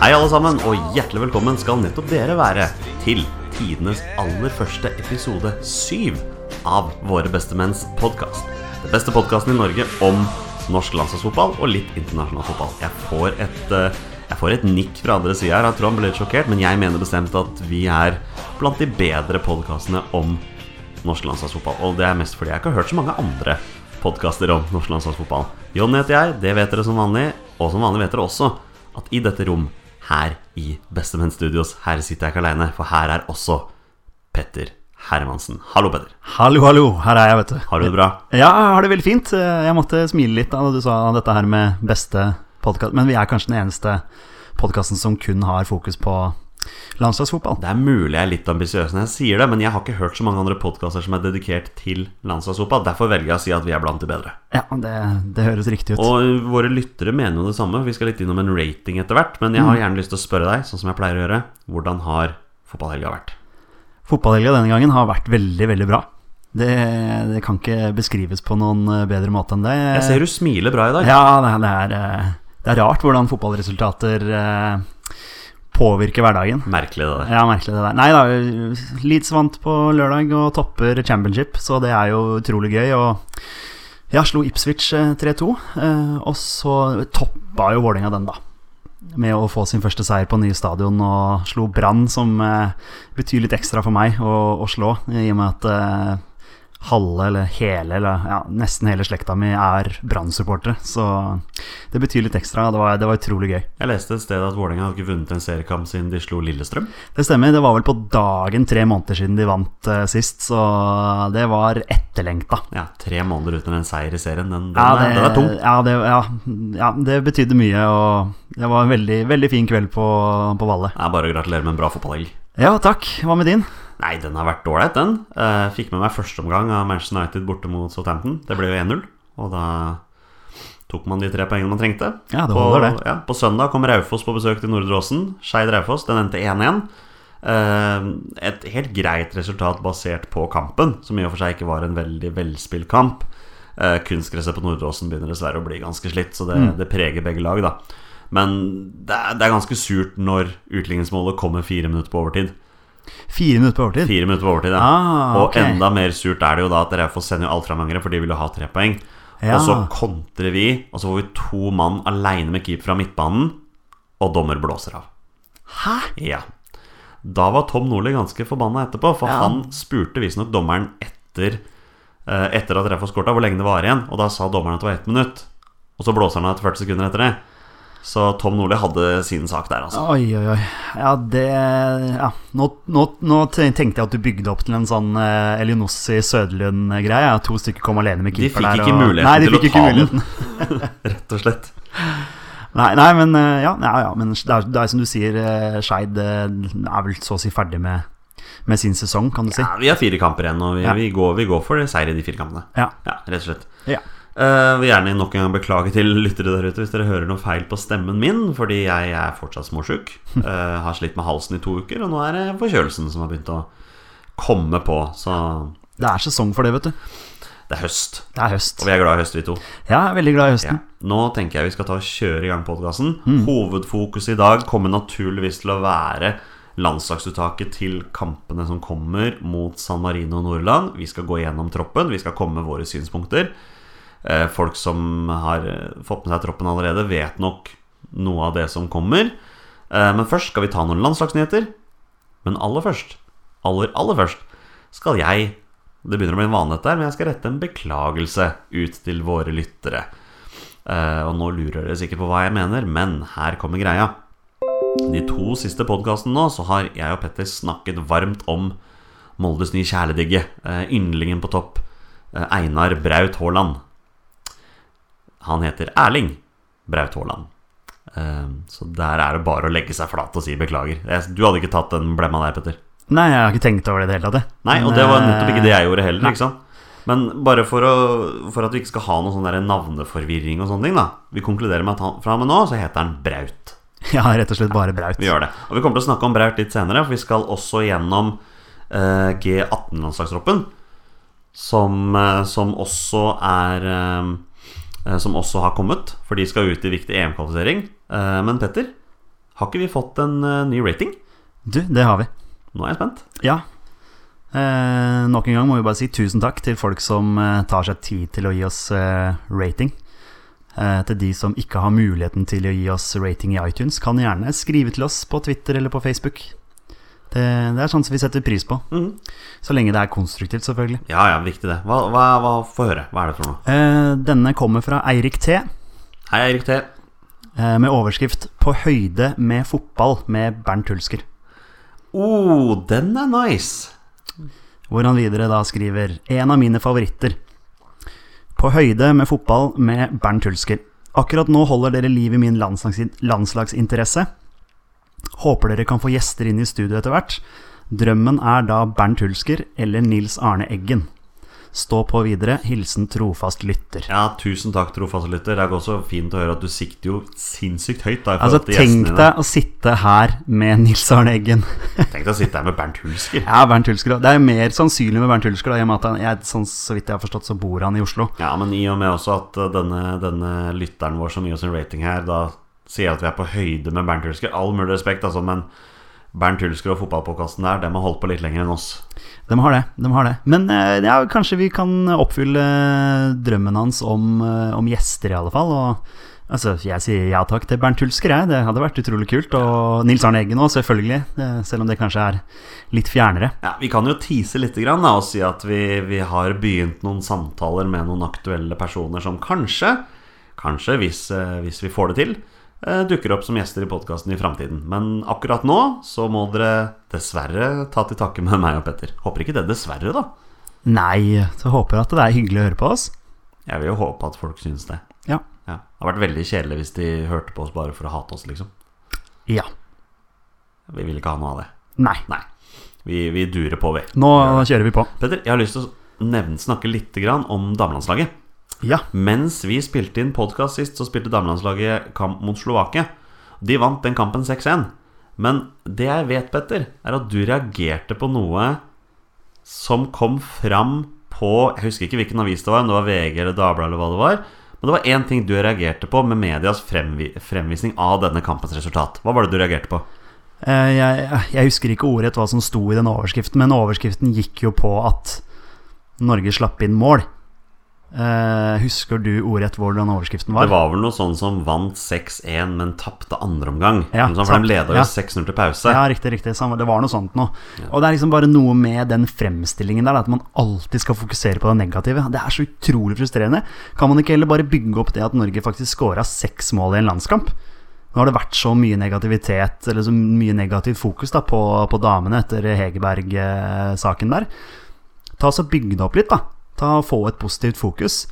Hei, alle sammen, og hjertelig velkommen skal nettopp dere være til tidenes aller første episode syv av Våre bestemenns podkast. Den beste podkasten i Norge om norsk landslagsfotball og litt internasjonal fotball. Jeg får et, eh, jeg får et nikk fra andre sida her. Jeg tror han ble litt sjokkert, men jeg mener bestemt at vi er blant de bedre podkastene om norsk landslagsfotball. Og det er mest fordi jeg ikke har hørt så mange andre podkaster om norsk landslagsfotball. Jon heter jeg, det vet dere som vanlig. Og som vanlig vet dere også at i dette rom, her i Bestemenn Studios, her sitter jeg ikke aleine, for her er også Petter Hermansen. Hallo, Petter. Hallo, hallo. Her er jeg, vet du. Har du det bra? Ja, jeg har det veldig fint. Jeg måtte smile litt da du sa dette her med beste podkast. Men vi er kanskje den eneste podkasten som kun har fokus på landslagsfotball. Det er mulig jeg er litt ambisiøs når jeg sier det, men jeg har ikke hørt så mange andre podkaster som er dedikert til landslagsfotball. Derfor velger jeg å si at vi er blant de bedre. Ja, det, det høres riktig ut. Og våre lyttere mener jo det samme. Vi skal litt innom en rating etter hvert. Men jeg har gjerne lyst til å spørre deg, sånn som jeg pleier å gjøre, hvordan har fotballhelga vært? Fotballhelga denne gangen har vært veldig, veldig bra. Det, det kan ikke beskrives på noen eh, bedre måte enn det. Jeg ser du smiler bra i dag. Ja, det, er- det, er, eh, det er rart hvordan fotballresultater eh, påvirker hverdagen. Merkelig, det der. Ja, merkelig det der. Nei da, Leeds vant på lørdag og topper championship, så det er jo utrolig gøy. Og ja, slo Ipswich eh, 3-2, eh, og så toppa jo Vålerenga den, da. Med å få sin første seier på nye stadion og slo Brann, som eh, betyr litt ekstra for meg å, å slå, i og med at eh, halve eller hele, eller ja, nesten hele slekta mi er Brann-supportere. Så det betyr litt ekstra. Det var, det var utrolig gøy. Jeg leste et sted at Vålerenga hadde ikke vunnet en seriekamp siden de slo Lillestrøm. Det stemmer. Det var vel på dagen tre måneder siden de vant uh, sist, så det var etterlengta. Ja, Tre måneder uten en seier i serien. Den, den, Ja, er, den er tung. Ja, det, ja, ja, det betydde mye, og det var en veldig, veldig fin kveld på, på Valle. Det er bare å gratulere med en bra fotballhelg. Ja, takk. Hva med din? Nei, den har vært ålreit, den. Uh, fikk med meg første omgang av Manchester United borte mot Southampton. Det ble jo 1-0, og da tok man de tre poengene man trengte. Ja, det holder det. Ja, på søndag kom Raufoss på besøk til Nordre Åsen. Skeid Raufoss. Den endte 1-1. Eh, et helt greit resultat basert på kampen, som i og for seg ikke var en veldig velspilt kamp. Eh, kunstgresset på Nordre Åsen begynner dessverre å bli ganske slitt, så det, Mm. det preger begge lag, da. Men det er, det er ganske surt når utligningsmålet kommer fire minutter på overtid. Fire minutter på overtid. Fire minutter på overtid, ja. Ah, Og enda mer surt er det jo da at Raufoss sender jo alt framhengere, for de vil jo ha tre poeng. Ja. Og så kontrer vi, og så får vi to mann aleine med keeper fra midtbanen, og dommer blåser av. Hæ? Ja. Da var Tom Nordli ganske forbanna etterpå, for Ja. han spurte visstnok dommeren etter, eh, etter at Raufoss skårta hvor lenge det var igjen, og da sa dommeren at det var ett minutt. Og så blåser han av etter 40 sekunder etter det. Så Tom Nordli hadde sin sak der, altså. Oi, oi, oi. Ja, det Ja, nå, nå, nå tenkte jeg at du bygde opp til en sånn eh, Elionossi Søderlund-greie. To stykker kom alene med De fikk ikke ikke og- muligheten Nei, de til å ta den. Rett og slett. Nei, nei, men eh, ja, ja, ja men det er, det er som du sier, eh, Skeid eh, er vel så å si ferdig med, med sin sesong, kan du si. Ja, vi har fire kamper igjen, og vi, vi, går, vi går for seier i de fire kampene. Ja. Ja, rett og slett. Ja. Eh, vil gjerne nok en gang beklage til lyttere der ute hvis dere hører noe feil på stemmen min, fordi jeg er fortsatt småsjuk. Uh, har slitt med halsen i to uker, og nå er det forkjølelsen som har begynt å komme på. Så Det er sesong for det, vet du. det er høst. Det er høst. Og vi er glad i høst, vi to. Ja, jeg er veldig glad i Ja. høsten. Nå tenker jeg vi skal ta og kjøre i gang podkasten. Hovedfokuset i dag kommer naturligvis til å være landslagsuttaket til kampene som kommer mot San Marino og Nordland. Vi skal gå gjennom troppen, vi skal komme med våre synspunkter. Eh, Folk som har eh, fått med seg troppen allerede, vet nok noe av det som kommer. Eh, Men først skal vi ta noen landslagsnyheter. Men aller først, aller, aller først, skal jeg Det begynner å bli en vane dette her, men jeg skal rette en beklagelse ut til våre lyttere. Og nå lurer dere sikkert på hva jeg mener, men her kommer greia. De to siste podkastene nå så har jeg og Petter snakket varmt om Moldes nye kjæledygge. Eh, yndlingen på topp, Einar Braut Haaland. Han heter Erling Braut Haaland. Eh, så der er det bare å legge seg flat og si beklager. Du hadde ikke tatt den blemma der, Petter? Nei, jeg har ikke tenkt over det i det hele tatt. Nei, og det var nettopp ikke det jeg gjorde heller. Nei. ikke sant? Men bare for, å, for at vi ikke skal ha noe sånn navneforvirring og sånne ting, da. Vi konkluderer med at han, fra og med nå så heter han Braut. Ja, rett og slett bare Braut. Vi gjør det. Og vi kommer til å snakke om Braut litt senere, for vi skal også gjennom eh, G18-landslagstroppen. Som, eh, som også er eh, eh, Som også har kommet, for de skal ut i viktig EM-kvalifisering. Eh, men Petter, Har ikke vi fått en eh, ny rating? Du, det har vi. Nå er jeg spent. Ja. Eh, nok en gang må vi bare si tusen takk til folk som eh, tar seg tid til å gi oss eh, rating. Eh, til de som ikke har muligheten til å gi oss rating i iTunes, kan gjerne skrive til oss på Twitter eller på Facebook. Det, det er sånt som vi setter pris på. Mm. Så lenge det er konstruktivt, selvfølgelig. Ja, ja, viktig det. Hva, hva, hva Få høre. Hva er det for noe? Eh, denne kommer fra Eirik T. Hei, Eirik T. eh, Med overskrift 'På høyde med fotball' med Bernt Hulsker. Oh, den er nice. Hvor han videre da skriver En av mine favoritter. På høyde med fotball med Bernt Hulsker. Akkurat nå holder dere liv i min landslags landslagsinteresse. Håper dere kan få gjester inn i studio etter hvert. Drømmen er da Bernt Hulsker eller Nils Arne Eggen. Stå på videre. Hilsen trofast lytter. Ja, tusen takk, trofast lytter. Det er også fint å høre at du sikter jo sinnssykt høyt. da Altså, tenk deg å sitte her med Nils Arne Eggen. Tenk deg å sitte her med Bernt Hulsker. Ja, Bernt Hulsker. Det er mer sannsynlig med Bernt Hulsker, da, i og med at han, jeg, sånn, så vidt jeg har forstått, så bor han i Oslo. Ja, men i og med også at uh, denne, denne lytteren vår som gir oss en rating her, da sier at vi er på høyde med Bernt Hulsker. All mulig respekt, altså, men Bernt Hulsker og fotballpåkasten der, dem har holdt på litt lenger enn oss. De har det. de har det Men eh, ja, kanskje vi kan oppfylle drømmen hans om, eh, om gjester, i alle fall. Og, altså, jeg sier ja takk til Bernt Hulsker, jeg. Det hadde vært utrolig kult. Og Nils Arne Eggen òg, selvfølgelig. Selv om det kanskje er litt fjernere. Ja, Vi kan jo tease litt grann, da, og si at vi, vi har begynt noen samtaler med noen aktuelle personer som kanskje, kanskje hvis, eh, hvis vi får det til, dukker opp som gjester i podkasten i framtiden. Men akkurat nå så må dere dessverre ta til takke med meg og Petter. Håper ikke det dessverre, da. Nei, så håper jeg at det er hyggelig å høre på oss. Jeg vil jo håpe at folk syns det. Ja. Ja. Det hadde vært veldig kjedelig hvis de hørte på oss bare for å hate oss, liksom. Ja. Vi vil ikke ha noe av det. Nei. Nei. Vi, vi durer på, vi. Nå kjører vi på. Petter, jeg har lyst til å nevne, snakke litt grann om damelandslaget. Ja. Mens vi spilte inn podkast sist, så spilte damelandslaget kamp mot Slovakia. De vant den kampen 6-1. Men det jeg vet, Petter, er at du reagerte på noe som kom fram på Jeg husker ikke hvilken avis det var, om det var VG eller Dagbladet eller hva det var. Men det var én ting du reagerte på med medias fremvi fremvisning av denne kampens resultat. Hva var det du reagerte på? Eh, Jeg, jeg husker ikke ordrett hva som sto i den overskriften, men overskriften gikk jo på at Norge slapp inn mål. Eh, husker du ordrett hvordan overskriften var? Det var vel noe sånn som vant 6-1, men tapte andre omgang. Ja, sånn, for sant. de leda jo Ja. 6-0 til pause. Ja, riktig, riktig. Det var noe sånt noe. Og det er liksom bare noe med den fremstillingen der, at man alltid skal fokusere på det negative. Det er så utrolig frustrerende. Kan man ikke heller bare bygge opp det at Norge faktisk scora seks mål i en landskamp? Nå har det vært så mye negativitet, eller så mye negativt fokus da, på, på damene etter Hegerberg-saken der. Ta så Bygg det opp litt, da. Ta og Få et positivt fokus.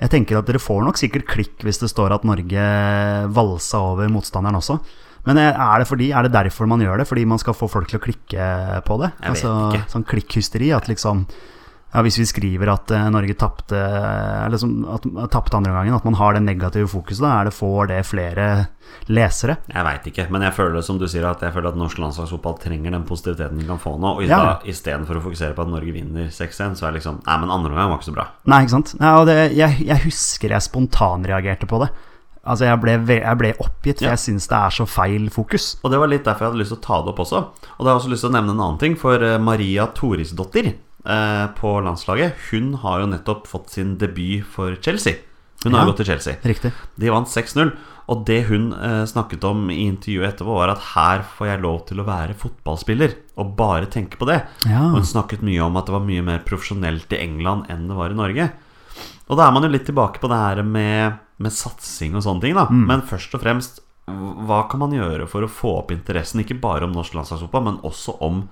Jeg tenker at dere får nok sikkert klikk hvis det står at Norge valsa over motstanderen også. Men er det, fordi, er det derfor man gjør det? Fordi man skal få folk til å klikke på det? Jeg vet altså, ikke. Sånn klikkhysteri. At liksom ja, Hvis vi skriver at eh, Norge tapte liksom, andre gangen, at man har det negative fokuset, da er det får det flere lesere? Jeg veit ikke, men jeg føler som du sier at jeg føler at norsk landslagsfotball trenger den positiviteten de kan få nå. Og i Ja. istedenfor å fokusere på at Norge vinner 6-1, så er det liksom Nei, men andre omgang var ikke så bra. Nei, ikke sant? Ja, og det, jeg, jeg husker jeg spontanreagerte på det. Altså, jeg ble, jeg ble oppgitt, for Ja. jeg syns det er så feil fokus. Og det var litt derfor jeg hadde lyst til å ta det opp også. Og da har jeg også lyst til å nevne en annen ting, for eh, Maria Torisdottir eh, på landslaget, hun har jo nettopp fått sin debut for Chelsea. Hun har Ja. gått til Chelsea. Riktig. De vant 6-0. Og det hun eh, snakket om i intervjuet etterpå, var at her får jeg lov til å være fotballspiller. Og bare tenke på det. Ja. Og hun snakket mye om at det var mye mer profesjonelt i England enn det var i Norge. Og da er man jo litt tilbake på det her med, med satsing og sånne ting, da. Mm. Men først og fremst, hva kan man gjøre for å få opp interessen, ikke bare om norsk landslagsfotball, men også om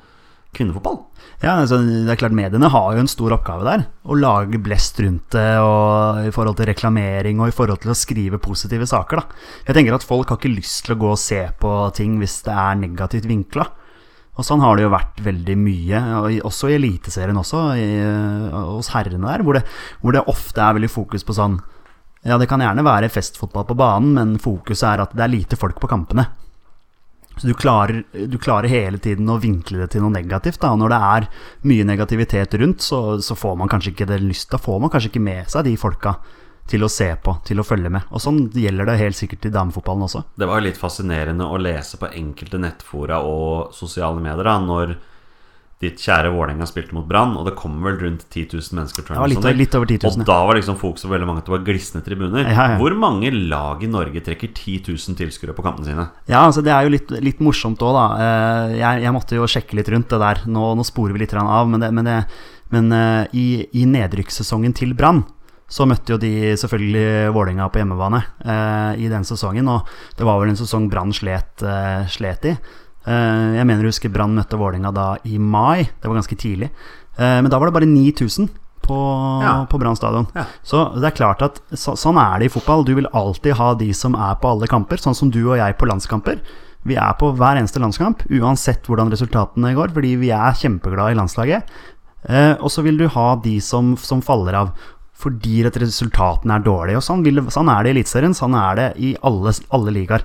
kvinnefotball? Ja, altså, det er klart Mediene har jo en stor oppgave der. Å lage blest rundt det og i forhold til reklamering og i forhold til å skrive positive saker. Da. Jeg tenker at Folk har ikke lyst til å gå og se på ting hvis det er negativt vinkla. Og sånn har det jo vært veldig mye, også i Eliteserien også, i, hos herrene der, hvor det, hvor det ofte er veldig fokus på sånn Ja, det kan gjerne være festfotball på banen, men fokuset er at det er lite folk på kampene. Så du klarer, du klarer hele tiden å vinkle det til noe negativt. Da. Når det er mye negativitet rundt, så, så får man kanskje ikke det lyst Da får man kanskje ikke med seg de folka til å se på, til å følge med. Og sånn gjelder det helt sikkert i damefotballen også. Det var litt fascinerende å lese på enkelte nettfora og sosiale medier da når ditt kjære Vålerenga spilte mot Brann, og det kom vel rundt 10 000 mennesker. var litt, litt over 10 000. Og da var liksom fokuset på veldig mange at det var glisne tribuner. Ja, ja. Hvor mange lag i Norge trekker 10 000 tilskuere på kampene sine? Ja, altså det er jo litt, litt morsomt òg, da. Eh, Jeg, jeg måtte jo sjekke litt rundt det der. Nå, nå sporer vi litt av, men, det, men, det, men eh, i, i nedrykkssesongen til Brann så møtte jo de selvfølgelig Vålerenga på hjemmebane eh, i den sesongen. Og det var vel en sesong Brann slet, eh, slet i. Eh, jeg mener å huske Brann møtte Vålerenga da i mai. Det var ganske tidlig. Eh, men da var det bare 9000 på, Ja. på Brann stadion. Ja. Så det er klart at så, sånn er det i fotball. Du vil alltid ha de som er på alle kamper, sånn som du og jeg på landskamper. Vi er på hver eneste landskamp, uansett hvordan resultatene går, fordi vi er kjempeglade i landslaget. Eh, og så vil du ha de som, som faller av fordi at resultatene er dårlige. Og sånn, vil, sånn er det i Eliteserien, sånn er det i alle, alle ligaer.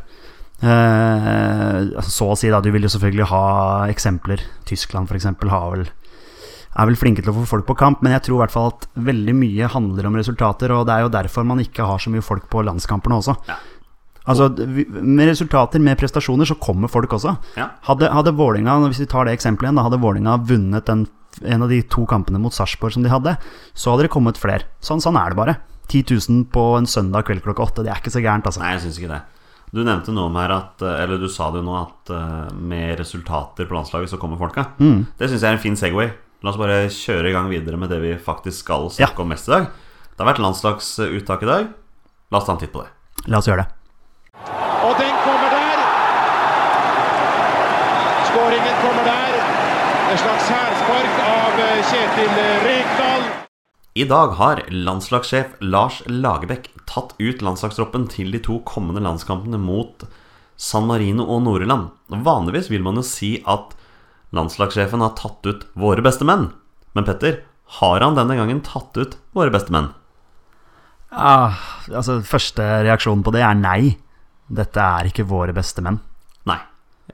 Eh, så å si, da. Du vil jo selvfølgelig ha eksempler. Tyskland, f.eks., har vel er vel flinke til å få folk på kamp, men jeg tror i hvert fall at veldig mye handler om resultater, og det er jo derfor man ikke har så mye folk på landskampene også. Ja. Altså, Med resultater, med prestasjoner, så kommer folk også. Ja. Hadde, hadde Vålinga, hvis vi tar det eksempelet igjen, da hadde Vålinga vunnet den, en av de to kampene mot Sarpsborg som de hadde, så hadde det kommet flere. Sånn, sånn er det bare. 10 000 på en søndag kveld klokka åtte, det er ikke så gærent, altså. Nei, jeg syns ikke det. Du nevnte noe om her at Eller du sa det jo nå at eh, med resultater på landslaget så kommer folka. Mm. Det syns jeg er en fin Segway. La oss bare kjøre i gang videre med det vi faktisk skal snakke om mest i dag. Det har vært landslagsuttak i dag. La oss ta en titt på det. La oss gjøre det. Og den kommer der. Skåringen kommer der. En slags hælspark av eh, Kjetil Rekdal. I dag har landslagssjef Lars Lagerbäck tatt ut landslagstroppen til de to kommende landskampene mot San Marino og Nord-Irland. Vanligvis vil man jo si at landslagssjefen har tatt ut våre beste menn. Men Petter, har han denne gangen tatt ut våre beste menn? Ah, altså, første reaksjonen på det er nei. Dette er ikke våre beste menn.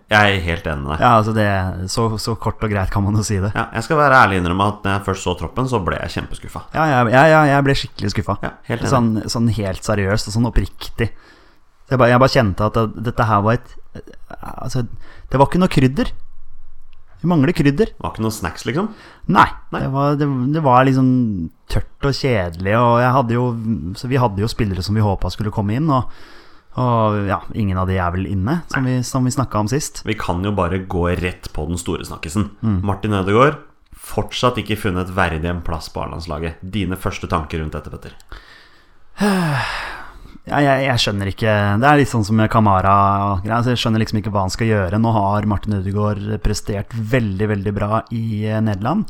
Jeg er helt enig med deg. Ja, altså det, så, så kort og greit kan man jo si det. Ja, jeg skal være ærlig innrømme at når jeg først så troppen, så ble jeg kjempeskuffa. Ja, jeg, jeg, jeg, ble skikkelig skuffa. Ja, helt sånn, sånn helt seriøst og sånn oppriktig. Så jeg, bare, jeg bare kjente at dette her var et Altså, det var ikke noe krydder. Vi mangler krydder. Det var ikke noe snacks, liksom. Nei. Nei. Det, var, det, det var liksom tørt og kjedelig, og jeg hadde jo Så vi hadde jo spillere som vi håpa skulle komme inn, og, og ja, ingen av de er vel inne, som vi, som vi snakka om sist. Vi kan jo bare gå rett på den store snakkisen. Mm. Martin Ødegaard, fortsatt ikke funnet verdig en plass på A-landslaget. Dine første tanker rundt dette, Petter? Ja, jeg, jeg skjønner ikke Det er litt sånn som Kamara. Altså, jeg skjønner liksom ikke hva han skal gjøre. Nå har Martin Ødegaard prestert veldig, veldig bra i eh, Nederland.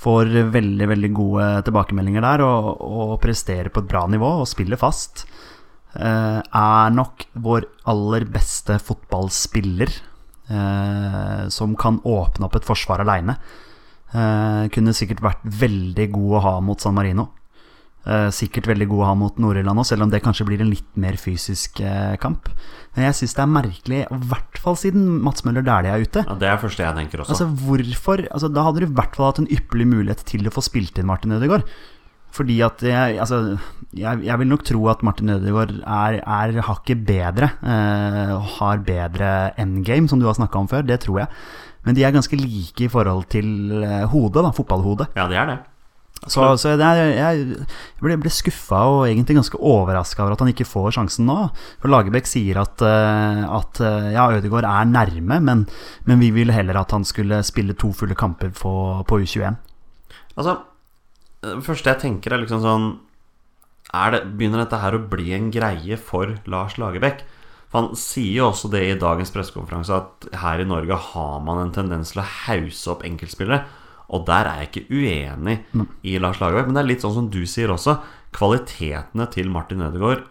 Får veldig, veldig gode tilbakemeldinger der og, og presterer på et bra nivå og spiller fast. Eh, er nok vår aller beste fotballspiller. eh, som kan åpne opp et forsvar aleine. kunne sikkert vært veldig god å ha mot San Marino. Eh, sikkert veldig god å ha mot Nord-Irland òg, selv om det kanskje blir en litt mer fysisk eh, kamp. Men jeg syns det er merkelig, i hvert fall siden Mats Møller Dæhlie er ute. Ja, Det er første jeg tenker også. Altså hvorfor altså, Da hadde du i hvert fall hatt en ypperlig mulighet til å få spilt inn Martin Ødegaard. Fordi at jeg, altså, jeg, jeg vil nok tro at Martin Ødegaard er, er hakket bedre. Eh, har bedre endgame, som du har snakka om før. Det tror jeg. Men de er ganske like i forhold til eh, hodet, da, fotballhodet. Ja, det er det. Så, så det er, jeg ble, ble skuffa og egentlig ganske overraska over at han ikke får sjansen nå. For Lagerbäck sier at, eh, at eh, ja, Ødegaard er nærme, men, men vi ville heller at han skulle spille to fulle kamper på, på U21. Altså, det første jeg tenker er liksom sånn er det, Begynner dette her å bli en greie for Lars Lagerbäck? For Han sier jo også det i dagens pressekonferanse at her i Norge har man en tendens til å hause opp enkeltspillere. Og der er jeg ikke uenig i Lars Lagerbäck. Men det er litt sånn som du sier også. Kvalitetene til Martin Ødegaard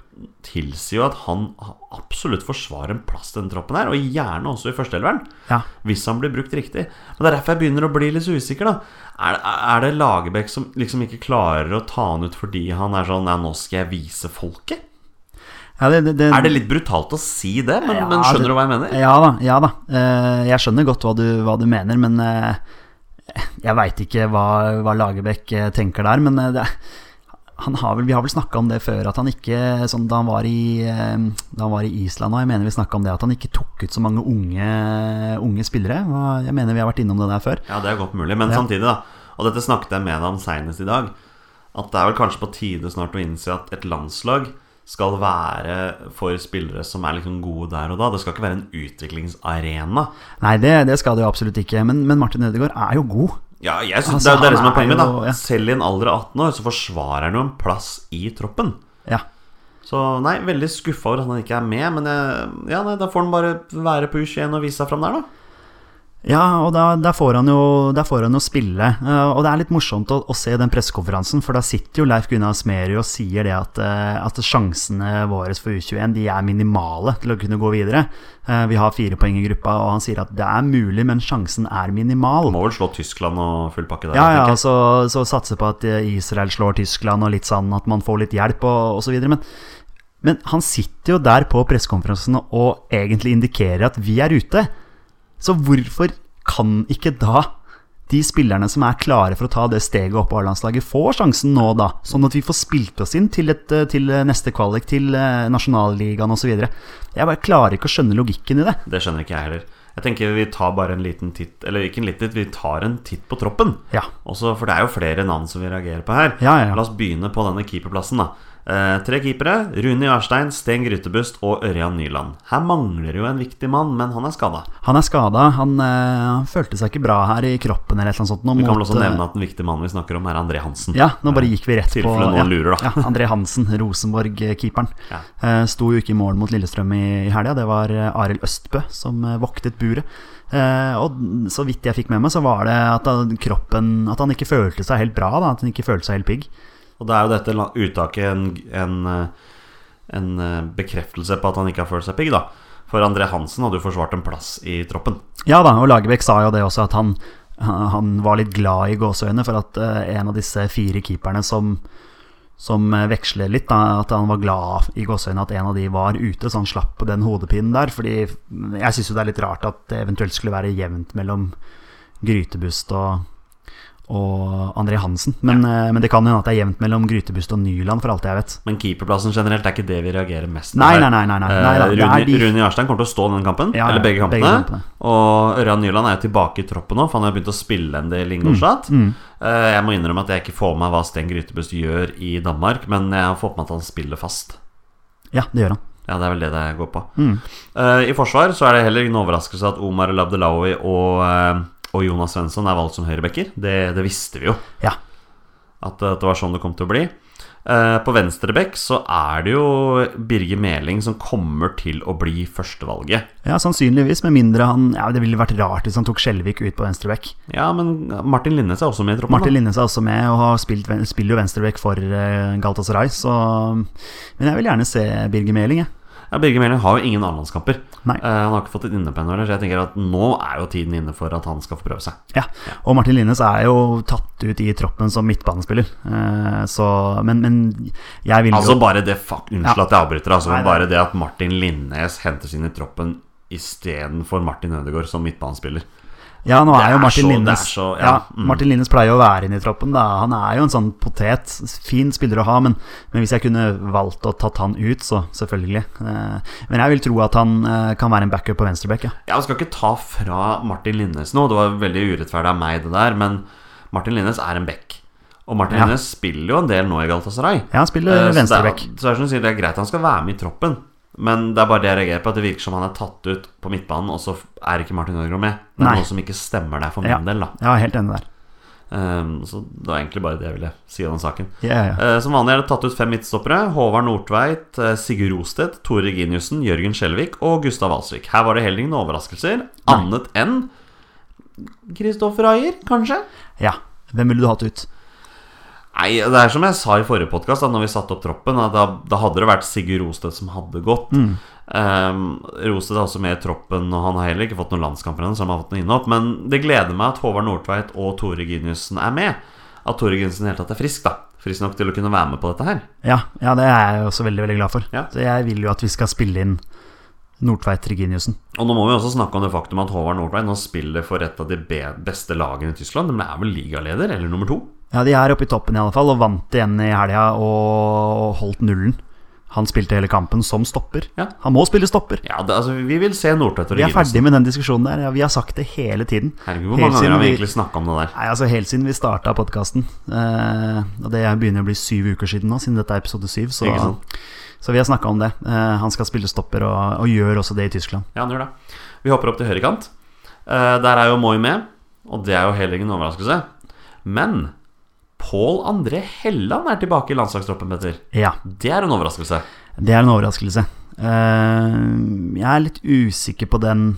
tilsier jo at han absolutt forsvarer en plass til den troppen her. Og gjerne også i førsteelveren. Ja. Hvis han blir brukt riktig. Men Det er derfor jeg begynner å bli litt usikker. da Er, er det Lagerbäck som liksom ikke klarer å ta han ut fordi han er sånn Ja, nå skal jeg vise folket? Ja, det, det, det, Er det litt brutalt å si det? Men, Ja, men skjønner du hva jeg mener? Ja da. ja da Eh, Jeg skjønner godt hva du, hva du mener, men eh, jeg veit ikke hva, hva Lagerbäck eh, tenker der. Men det, han har vel, Vi har vel snakka om det før, at han ikke sånn, da, han var i, eh, da han var i Island, og jeg mener vi snakket om det, at han ikke tok ut så mange unge, unge spillere. Jeg mener vi har vært innom det der før. Ja, det er godt mulig. Men Ja. samtidig, da Og dette snakket jeg med deg om seinest i dag. At det er vel kanskje på tide snart å innse at et landslag skal være for spillere som er liksom gode der og da. Det skal ikke være en utviklingsarena. Nei, det, det skal det jo absolutt ikke. Men, men Martin Ødegaard er jo god. Ja, jeg synes Altså, det, er- det som er poenget. jo- da ja. Selv i en alder av 18 år så forsvarer han jo en plass i troppen. Ja. Så nei, veldig skuffa over at han ikke er med. Men jeg, ja, nei, da får han bare være på U21 og vise seg fram der, da. Ja, og da, der, får han jo, får han jo spille. Eh, og det er litt morsomt å, å se den pressekonferansen, for da sitter jo Leif Gunnar Smerud og sier det at, eh, at sjansene våre for U21 de er minimale til å kunne gå videre. Eh, vi har fire poeng i gruppa, og han sier at det er mulig, men sjansen er minimal. Må vel slå Tyskland og full pakke der. Ja, ja, så, så satse på at Israel slår Tyskland, og litt sånn at man får litt hjelp, og, osv. Men, men han sitter jo der på pressekonferansen og egentlig indikerer at vi er ute. Så hvorfor kan ikke da de spillerne som er klare for å ta det steget opp på A-landslaget, få sjansen nå, da? Sånn at vi får spilt oss inn til, et, eh, til neste kvalik, til eh, nasjonalligaen osv. Jeg bare klarer ikke å skjønne logikken i det. Det skjønner ikke jeg heller. Jeg tenker Vi tar bare en liten titt Eller ikke en liten titt, vi tar en titt på troppen. Ja. Også, for det er jo flere navn som vi reagerer på her. Ja, ja, ja. La oss begynne på denne keeperplassen. da eh, Tre keepere. Rune Jarstein, Sten Grytebust og Ørjan Nyland. Her mangler jo en viktig mann, men han er skada. Han er skada. Han, eh, han følte seg ikke bra her i kroppen eller et eller sånt. nå Vi kan vel også eh, nevne at den viktige mannen vi snakker om, er André Hansen. Ja, nå bare gikk vi rett på ja, lurer. Ja, André Hansen, Rosenborg-keeperen. Ja. Eh, sto jo ikke i mål mot Lillestrøm i, i helga. Det var eh, Arild Østbø som voktet buret. Uh, og så vidt jeg fikk med meg, så var det at kroppen At han ikke følte seg helt bra. Da, at han ikke følte seg helt pigg. Og da er jo dette uttaket en, en, eh, en eh, bekreftelse på at han ikke har følt seg pigg, da. For André Hansen hadde jo forsvart en plass i troppen. Ja da, og Lagerbäck sa jo det også, at han, han var litt glad i gåseøyne for at eh, en av disse fire keeperne som, som veksler litt, da, at han var glad i gåseøynene at en av de var ute, så han slapp den hodepinen der. Fordi jeg syns jo det er litt rart at det eventuelt skulle være jevnt mellom Grytebust og og André Hansen. Men, ja. men det kan hende at det er jevnt mellom Grytebust og Nyland, for alt jeg vet. Men keeperplassen generelt er ikke det vi reagerer mest på. Nei, nei, nei, nei, nei. Eh, Nei er Rune, de- Rune Jarstein kommer til å stå den kampen, Ja, eller begge kampene. begge kampene. Og Ørjan Nyland er jo tilbake i troppen nå, for han har begynt å spille en del Ingolstadt. Mm, Ingolstadt. Eh, Jeg må innrømme at jeg ikke får med meg hva Sten Grytebust gjør i Danmark, men jeg har fått med at han spiller fast. Ja, det gjør han. Ja, det er vel det det går på. Mm. Eh, I forsvar så er det heller ingen overraskelse at Omar Labdelawi og, eh, og Jonas Svensson er valgt som høyrebacker. Det, det visste vi jo, Ja. at, at det var sånn det kom til å bli. Eh, På venstreback så er det jo Birger Meling som kommer til å bli førstevalget. ja, sannsynligvis, med mindre han Ja, det ville vært rart hvis han tok Skjelvik ut på venstreback. Ja, men Martin Linnes er også med i troppen. Martin. Linnes er også med og har spilt, spiller jo venstreback for uh, Galatasaray, så Men jeg vil gjerne se Birger Meling, jeg. Ja, Birger Meling har jo ingen A-landskamper. Uh, han har ikke fått et innepenn så jeg tenker at nå er jo tiden inne for at han skal få prøve seg. Ja, og Martin Linnes er jo tatt ut i troppen som midtbanespiller. uh, så, men, men jeg vil Altså jo bare det fuck, Unnskyld Ja. at jeg avbryter. Altså, Nei, bare det at Martin Linnes henter sin i troppen istedenfor Martin Ødegaard som midtbanespiller. Ja, nå er, er jo Martin så- Linnes så- ja, ja, mm. Martin Linnes pleier å være inne i troppen. Da. Han er jo en sånn potet. Fin spiller å ha, men, men hvis jeg kunne valgt å tatt han ut, så selvfølgelig. Eh, men jeg vil tro at han eh, kan være en backup på venstreback, ja. Jeg skal ikke ta fra Martin Linnes nå, det var veldig urettferdig av meg, det der, men Martin Linnes er en back. Og Martin Ja. Linnes spiller jo en del nå i Galatasaray. Ja, han spiller venstreback. så det er-. Så det er det er greit han skal være med i troppen, men det er bare det jeg reagerer på, at det virker som han er tatt ut på midtbanen, og så er ikke Martin Ødegaard med. Det er Nei. noe som ikke stemmer der for min Ja. del, da. Ja, helt enig der. Um, så det var egentlig bare det jeg ville si om den saken. Yeah, yeah. Eh, Som vanlig er det tatt ut fem midtstoppere. Håvard Nordtveit, eh, Sigurd Rostedt, Tore Reginiussen, Jørgen Skjelvik og Gustav Alsvik. Her var det heller ingen overraskelser, annet enn Kristoffer Ayer, kanskje? ja. Hvem ville du hatt ut? Nei, det er som jeg sa i forrige podkast, når vi satte opp troppen, da, da hadde det vært Sigurd Rostedt som hadde gått. Mm. Um, Rostedt er også med i troppen, og han har heller ikke fått noen landskamper ennå, så han har fått noe innhopp. Men det gleder meg at Håvard Nordtveit og Tore Giniussen er med. At Tore Giniussen i det hele tatt er frisk, da. Frisk nok til å kunne være med på dette her. Ja, ja, det er jeg også veldig veldig glad for. Ja. Så jeg vil jo at vi skal spille inn Nordtveit Reginiussen. Og nå må vi også snakke om det faktum at Håvard Nordtveit nå spiller for et av de beste lagene i Tyskland. De er vel ligaleder, eller nummer to? Ja, de er oppe i toppen i alle fall, og vant igjen i helga og holdt nullen. Han spilte hele kampen som stopper. Ja. Han må spille stopper. Ja, det, altså, Vi vil se Nordtvedt og Vi er ferdig med den diskusjonen der. Ja, vi har sagt det hele tiden. Herregud, hvor mange ganger har vi egentlig snakka om det der? Nei, altså Helt siden vi starta podkasten. Eh, og det begynner å bli syv uker siden nå, siden dette er episode syv. Så, så vi har snakka om det. Eh, han skal spille stopper, og, og gjør også det i Tyskland. Ja, han gjør det. Vi hopper opp til høyrekant. Eh, der er jo Moi med, og det er jo heller ingen overraskelse. Men Pål André Helland er tilbake i landslagstroppen, Petter. Ja, Det er en overraskelse. det er en overraskelse. Eh, jeg er litt usikker på den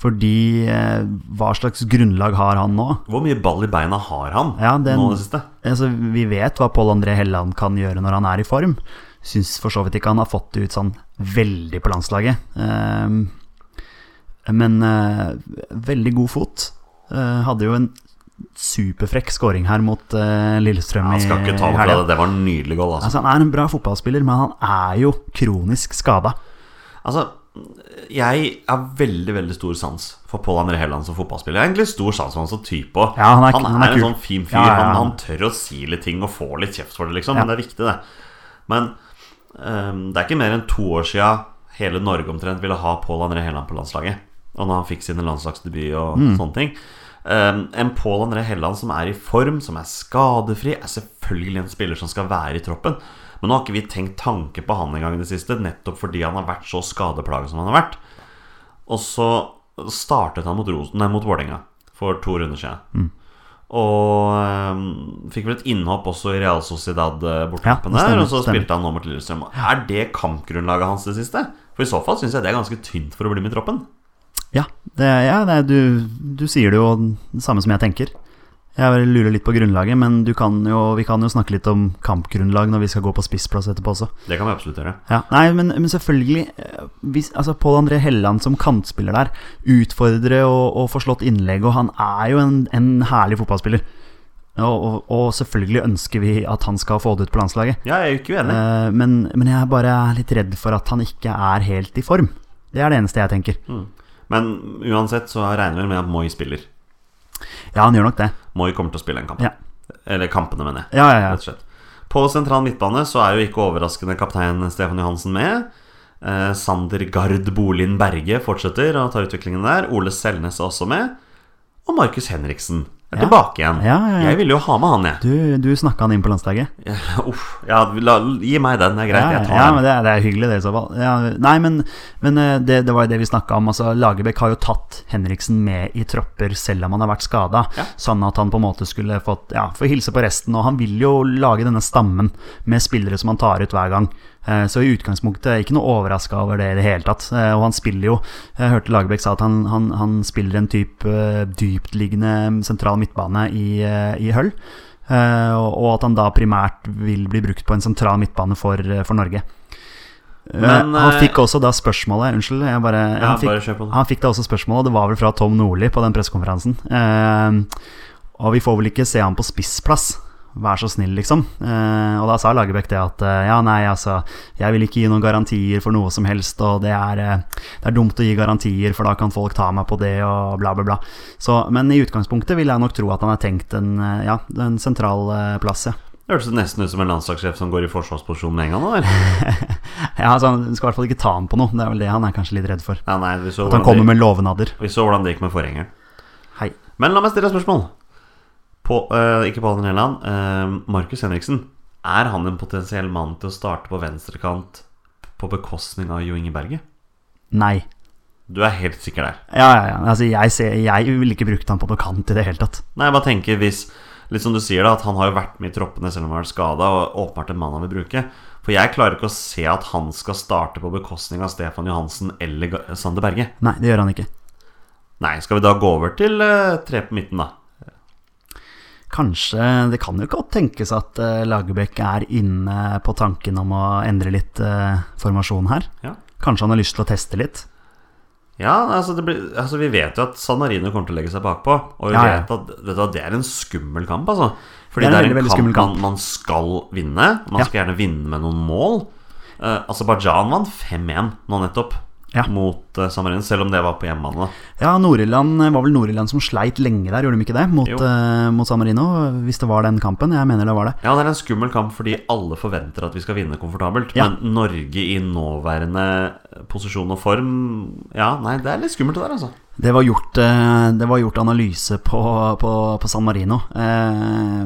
fordi eh, hva slags grunnlag har han nå? Hvor mye ball i beina har han Ja, den- nå det siste? Altså, vi vet hva Pål André Helland kan gjøre når han er i form. Syns for så vidt ikke han har fått det ut sånn veldig på landslaget. Ehm, men eh, veldig god fot. Eh, hadde jo en superfrekk scoring her mot uh, Lillestrøm Han skal ikke ta fra det. Det var en nydelig goal, altså. Altså, han er en bra fotballspiller, men han er jo kronisk skada. Altså, jeg har veldig veldig stor sans for Pål André Helland som fotballspiller. Jeg har egentlig stor sans for han som type òg. Ja, han er- han, han er er, en sånn fin fyr. Ja, ja, ja. Han, han tør å si litt ting og få litt kjeft for det, liksom. Ja. Men det er viktig, det. Men um, det er ikke mer enn to år sia hele Norge omtrent ville ha Pål André Helland på landslaget. Og når han fikk sine landslagsdebut og Mm. sånne ting. Ehm, en Pål André Helland som er i form, som er skadefri, er selvfølgelig en spiller som skal være i troppen. Men nå har ikke vi tenkt tanke på han engang i det siste, nettopp fordi han har vært så skadeplaget som han har vært. Og så startet han mot, Rosen, nei, mot Vålerenga for to runder siden. Og um, fikk vel et innhopp også i Real Sociedad eh, bortekampen Ja, der. Og så spilte han nå mot Lillestrøm. Er det kampgrunnlaget hans det siste? For i så fall syns jeg det er ganske tynt for å bli med i troppen. Ja, det, ja det, du, du sier det jo det samme som jeg tenker. Jeg lurer litt på grunnlaget, men du kan jo, vi kan jo snakke litt om kampgrunnlag når vi skal gå på spissplass etterpå også. Det kan vi absolutt gjøre. Ja, nei, men, men selvfølgelig eh, hvis, altså Pål André Helland som kantspiller der utfordrer og, og få slått innlegg, og han er jo en, en herlig fotballspiller. Og, og, og selvfølgelig ønsker vi at han skal få det ut på landslaget. Ja, jeg er jo ikke uenig. Eh, men, men jeg er bare litt redd for at han ikke er helt i form. Det er det eneste jeg tenker. Men uansett så regner vi med at Moi spiller. Ja, han gjør nok det. Moi kommer til å spille en kamp. Ja. Eller kampene, mener jeg. Ja, ja, ja. På sentral midtbane så er jo ikke overraskende kaptein Stefan Johansen med. Eh, Sander Gard Bolin Berge fortsetter å ta utviklingen der. Ole Selnes er også med. Og Markus Henriksen er Ja. tilbake igjen. Ja, ja. Jeg ville jo ha med han, jeg. Du, du snakka han inn på landslaget? Uff. Ja, la, gi meg den, det er greit. Ja, Jeg tar ja, den. men det, det er hyggelig, det i så fall. Ja, nei, men, men eh, det, det var jo det vi snakka om. Altså, Lagerbäck har jo tatt Henriksen med i tropper selv om han har vært skada. Sånn at han på en måte skulle fått ja, få hilse på resten. Og han vil jo lage denne stammen med spillere som han tar ut hver gang. Eh, Så i utgangspunktet er jeg ikke noe overraska over det i det hele tatt. Eh, Og han spiller jo Jeg hørte Lagerbäck sa at han, han, han spiller en type eh, dyptliggende sentral midtbane i, i Hull. Eh, og at han da primært vil bli brukt på en sentral midtbane for, for Norge. Men, han fikk også da spørsmålet Unnskyld, jeg bare, Ja, han, fikk, bare han fikk da også spørsmålet, det var vel fra Tom Nordli på den pressekonferansen. Eh, og vi får vel ikke se han på spissplass. Vær så snill, liksom. Eh, og da sa Lagerbäck det at eh, ja, nei, altså, jeg vil ikke gi noen garantier for noe som helst, og det er, eh, det er dumt å gi garantier, for da kan folk ta meg på det, og bla, bla, bla. Så, men i utgangspunktet vil jeg nok tro at han har tenkt en, ja, en sentral plass, ja. Det hørtes nesten ut som en landslagssjef som går i forsvarsposisjon med en gang. Eller? ja altså, han skal i hvert fall ikke ta ham på noe. Det er vel det han er kanskje litt redd for. Ja, nei, At han kommer det, med lovnader. vi så hvordan det gikk med forgjengeren. Hei. Men la meg stille et spørsmål. På, uh, ikke på Alden Helland. Uh, Markus Henriksen. Er han en potensiell mann til å starte på venstrekant på bekostning av Jo Inge Berge? Nei. Du er helt sikker der? Ja, ja, ja. Altså, jeg, ser, jeg ville ikke brukt han på noe kant i det hele tatt. Nei, jeg bare tenker hvis Litt som du sier da, at han har jo vært med i troppene selv om han har vært skada, og åpenbart en mann han vil bruke. For jeg klarer ikke å se at han skal starte på bekostning av Stefan Johansen eller Sander Berge. Nei, det gjør han ikke. Nei, skal vi da gå over til uh, tre på midten, da? Kanskje Det kan jo godt tenkes at uh, Lagerbäck er inne på tanken om å endre litt uh, formasjon her. Ja. Kanskje han har lyst til å teste litt. Ja, altså, det blir, altså Vi vet jo at San Marino kommer til å legge seg bakpå. Og vi Ja, ja. vet at det, det er en skummel kamp, altså. Fordi Det det er er, en veldig, en kamp, kamp. Man, man skal vinne. Man skal gjerne vinne med noen mål. Uh, Aserbajdsjan vant 5-1 nå nettopp mot mot uh, San Marino, selv om det var på hjemmebane. Ja, Nord-Irland var vel Nord-Irland som sleit lenge der, gjorde de ikke det? Mot, eh, mot San Marino, hvis det var den kampen. Jeg mener det var det. Ja, det er en skummel kamp fordi alle forventer at vi skal vinne komfortabelt. Ja. Men Norge i nåværende posisjon og form Ja, nei, det er litt skummelt det der, altså. Det var gjort, eh, det var gjort analyse på, på, på San Marino. Eh,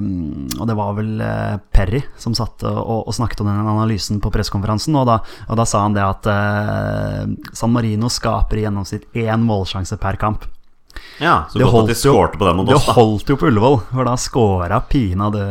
og det var vel eh, Perry som satt og, og snakket om den analysen på pressekonferansen. Og og da sa han det at eh, San Marino skaper i gjennomsnitt én målsjanse per kamp. Ja, Så Det godt at de skårte på den mot Det oss, da. holdt jo på Ullevål, for da scora pinadø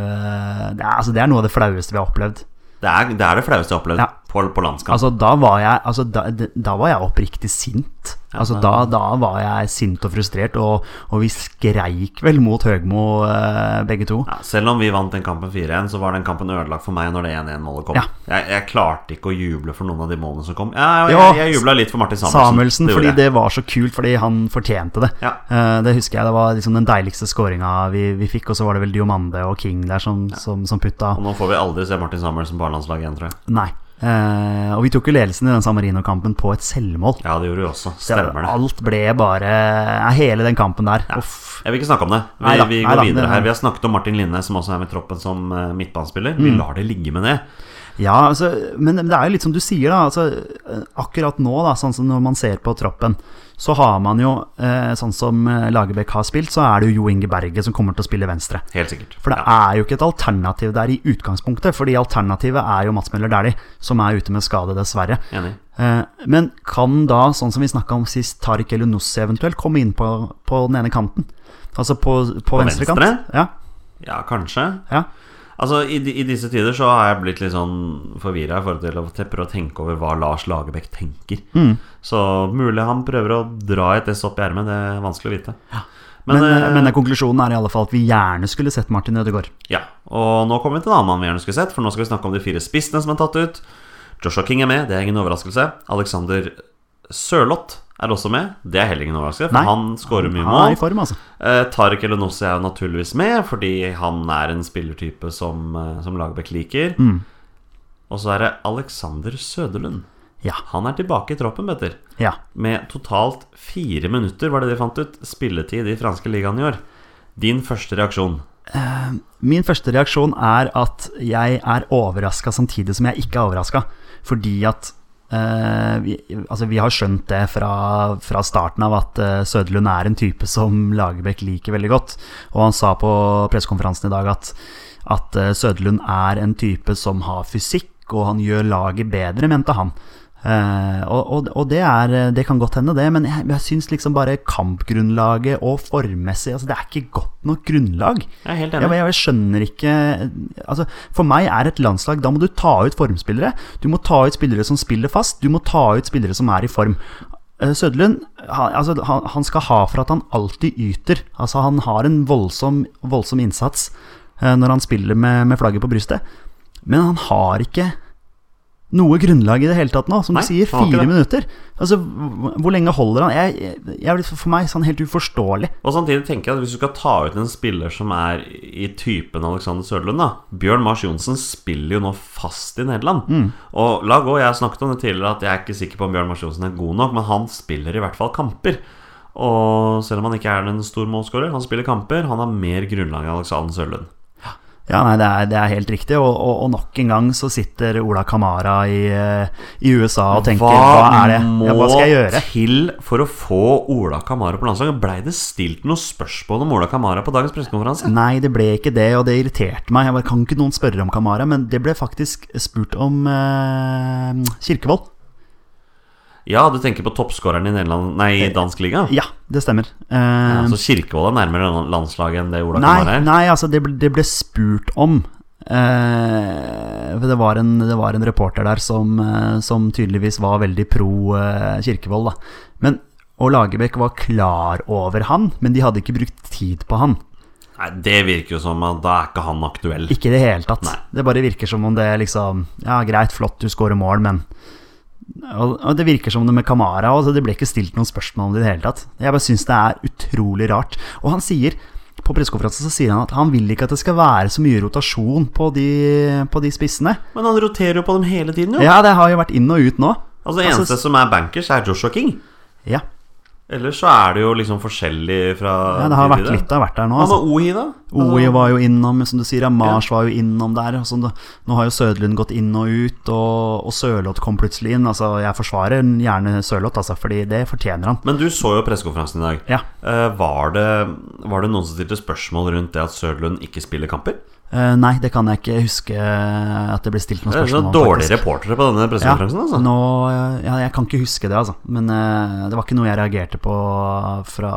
det, altså, det er noe av det flaueste vi har opplevd. Det er det, er det flaueste jeg har opplevd Ja. På, på landskamp. Altså, da var jeg, altså, da, da var jeg oppriktig sint. Altså, da, da var jeg sint og frustrert, og, og vi skreik vel mot Høgmo, eh, begge to. Ja, selv om vi vant den kampen 4-1, så var den kampen ødelagt for meg når det 1-1-målet kom. Ja. Jeg, jeg klarte ikke å juble for noen av de målene som kom. Ja, jeg, jeg, jeg jubla litt for Martin Samuelsen. Samuelsen, Det fordi det var så kult, fordi han fortjente det. Ja. Eh, det husker jeg, det var liksom den deiligste skåringa vi, vi fikk, og så var det vel Diomande og King der som, som, som putta. Og nå får vi aldri se Martin Samuelsen på A-landslaget igjen, tror jeg. Nei. Eh, og vi tok jo ledelsen i den San Marino-kampen på et selvmål. Ja, det gjorde vi også. Stemmer det. Alt ble bare ja, Hele den kampen der. Uff. Jeg vil ikke snakke om det. Vi, Neida, vi går neida, videre her. Vi har snakket om Martin Linne, som også er med i troppen som eh, midtbanespiller. Mm. Vi lar det ligge med det. Ja, altså, men det er jo litt som du sier, da. Altså, akkurat nå, da, sånn som når man ser på troppen, så har man jo, eh, sånn som eh, Lagerbäck har spilt, så er det jo Jo Inge Berge som kommer til å spille venstre. Helt sikkert. For det er jo ikke et alternativ der i utgangspunktet, fordi alternativet er jo Mats Møller Dæhlie, som er ute med skade, dessverre. Enig. Eh, men kan da, sånn som vi snakka om sist, Tariq Elunussi eventuelt komme inn på, på den ene kanten? Altså på, på, venstre kant? venstre? Ja, Ja, kanskje. ja. Altså, i, I disse tider så har jeg blitt litt sånn forvirra i forhold til å prøve å tenke over hva Lars Lagerbäck tenker. Mm. Så mulig han prøver å dra et S opp i ermet. Det er vanskelig å vite. Men, Men, eh, eh, men konklusjonen er i alle fall at vi gjerne skulle sett Martin Ødegaard. ja, og nå kommer vi til en annen mann vi gjerne skulle sett, for nå skal vi snakke om de fire spissene som er tatt ut. Joshua King er med, det er ingen overraskelse. Alexander Sørloth er også med. Det er heller ingen overraskelse, for Nei. han skårer mye mål. er i form, altså. Eh, Tariq Elenossi er naturligvis med, fordi han er en spillertype som, eh, som Lagerbäck liker. Mm. Og så er det Alexander Søderlund. Ja. Han er tilbake i troppen, Petter. ja. Med totalt fire minutter, var det de fant ut, spilletid i franske ligaen i år. Din første reaksjon? Min første reaksjon er at jeg er overraska samtidig som jeg ikke er overraska. Fordi at eh, vi, altså vi har skjønt det fra, fra starten av at uh, Søderlund er en type som Lagerbäck liker veldig godt. Og han sa på pressekonferansen i dag at, at eh, Søderlund er en type som har fysikk, og han gjør laget bedre, mente han. Eh, og og, det, er, det kan godt hende, det, men jeg, jeg syns liksom bare kampgrunnlaget og formmessig altså Det er ikke godt nok grunnlag. Jeg men jeg skjønner ikke altså, For meg er et landslag Da må du ta ut formspillere. Du må ta ut spillere som spiller fast. Du må ta ut spillere som er i form. Sødlund, Søderlund han, altså, han, han skal ha for at han alltid yter. Altså, han har en voldsom, voldsom innsats eh, når han spiller med, med flagget på brystet. Men han har ikke noe grunnlag i det hele tatt nå. Som Nei, du sier, fire minutter. Altså, hvor hvor lenge holder han? Jeg, jeg, jeg, for meg sånn helt uforståelig. Og samtidig tenker jeg at hvis du skal ta ut en spiller som er i typen Alexander Sørlund da Bjørn Mars Johnsen spiller jo nå fast i Nederland. Mm. Og la gå, jeg har snakket om det tidligere at jeg er ikke sikker på om Bjørn Mars Johnsen er god nok, men han spiller i hvert fall kamper. Og selv om han ikke er en stor målskårer, han spiller kamper. Han har mer grunnlag enn Alexander Sørlund. Ja, nei, det er, det er helt riktig. Og, og, og nok en gang så sitter Ola Kamara i, eh, i USA og tenker hva, er det? Ja, hva skal jeg gjøre? Hva må til for å få Ola Kamara på landslaget? Blei det stilt noe spørsmål om Ola Kamara på dagens pressekonferanse? Nei, det ble ikke det, og det irriterte meg. Jeg bare, Kan ikke noen spørre om Kamara? Men det ble faktisk spurt om eh, Kirkevold. Ja, du tenker på toppskåreren i Nederland Nei, dansk liga? Ja, det stemmer. Uh, Ja, så Kirkevold er nærmere landslaget enn det Ola nei, er? nei, altså, det ble, det ble spurt om. Uh, det var, en, det var en reporter der som, uh, som tydeligvis var veldig pro eh, Kirkevold. Da. Men, og Lagerbäck var klar over han, men de hadde ikke brukt tid på han. Nei, Det virker jo som at da er ikke han aktuell. Ikke i det hele tatt. Nei. Det bare virker som om det liksom Ja, greit, flott, du scorer mål, men og, det virker som det med Kamara altså Det ble ikke stilt noen spørsmål om det i det hele tatt. Jeg bare syns det er utrolig rart. Og han sier på pressekonferansen så sier han at han vil ikke at det skal være så mye rotasjon på de, på de spissene. Men han roterer jo på dem hele tiden, jo. Ja, det har jo vært inn og ut nå. Altså Det Altså, eneste som er bankers, er Joshua King. Ja, Ellers så er det jo liksom forskjellig fra ja det har vært litt av hvert der nå. Altså. OI, da? OI var jo innom, som du sier, Mars Ja. var jo innom der. sånn nå har jo Søderlund gått inn og ut, og, og Sørloth kom plutselig inn. Altså, Jeg forsvarer gjerne Sørloth, altså, fordi det fortjener han. Men du så jo pressekonferansen i dag. Ja. Eh, var, det, var det noen som stilte spørsmål rundt det at Sødlund ikke spiller kamper? Eh, nei, det kan jeg ikke huske at det ble stilt noen spørsmål om. dårlige faktisk. reportere på denne Ja, altså. nå, ja, jeg kan ikke huske det, altså. Men uh, det var ikke noe jeg reagerte på fra,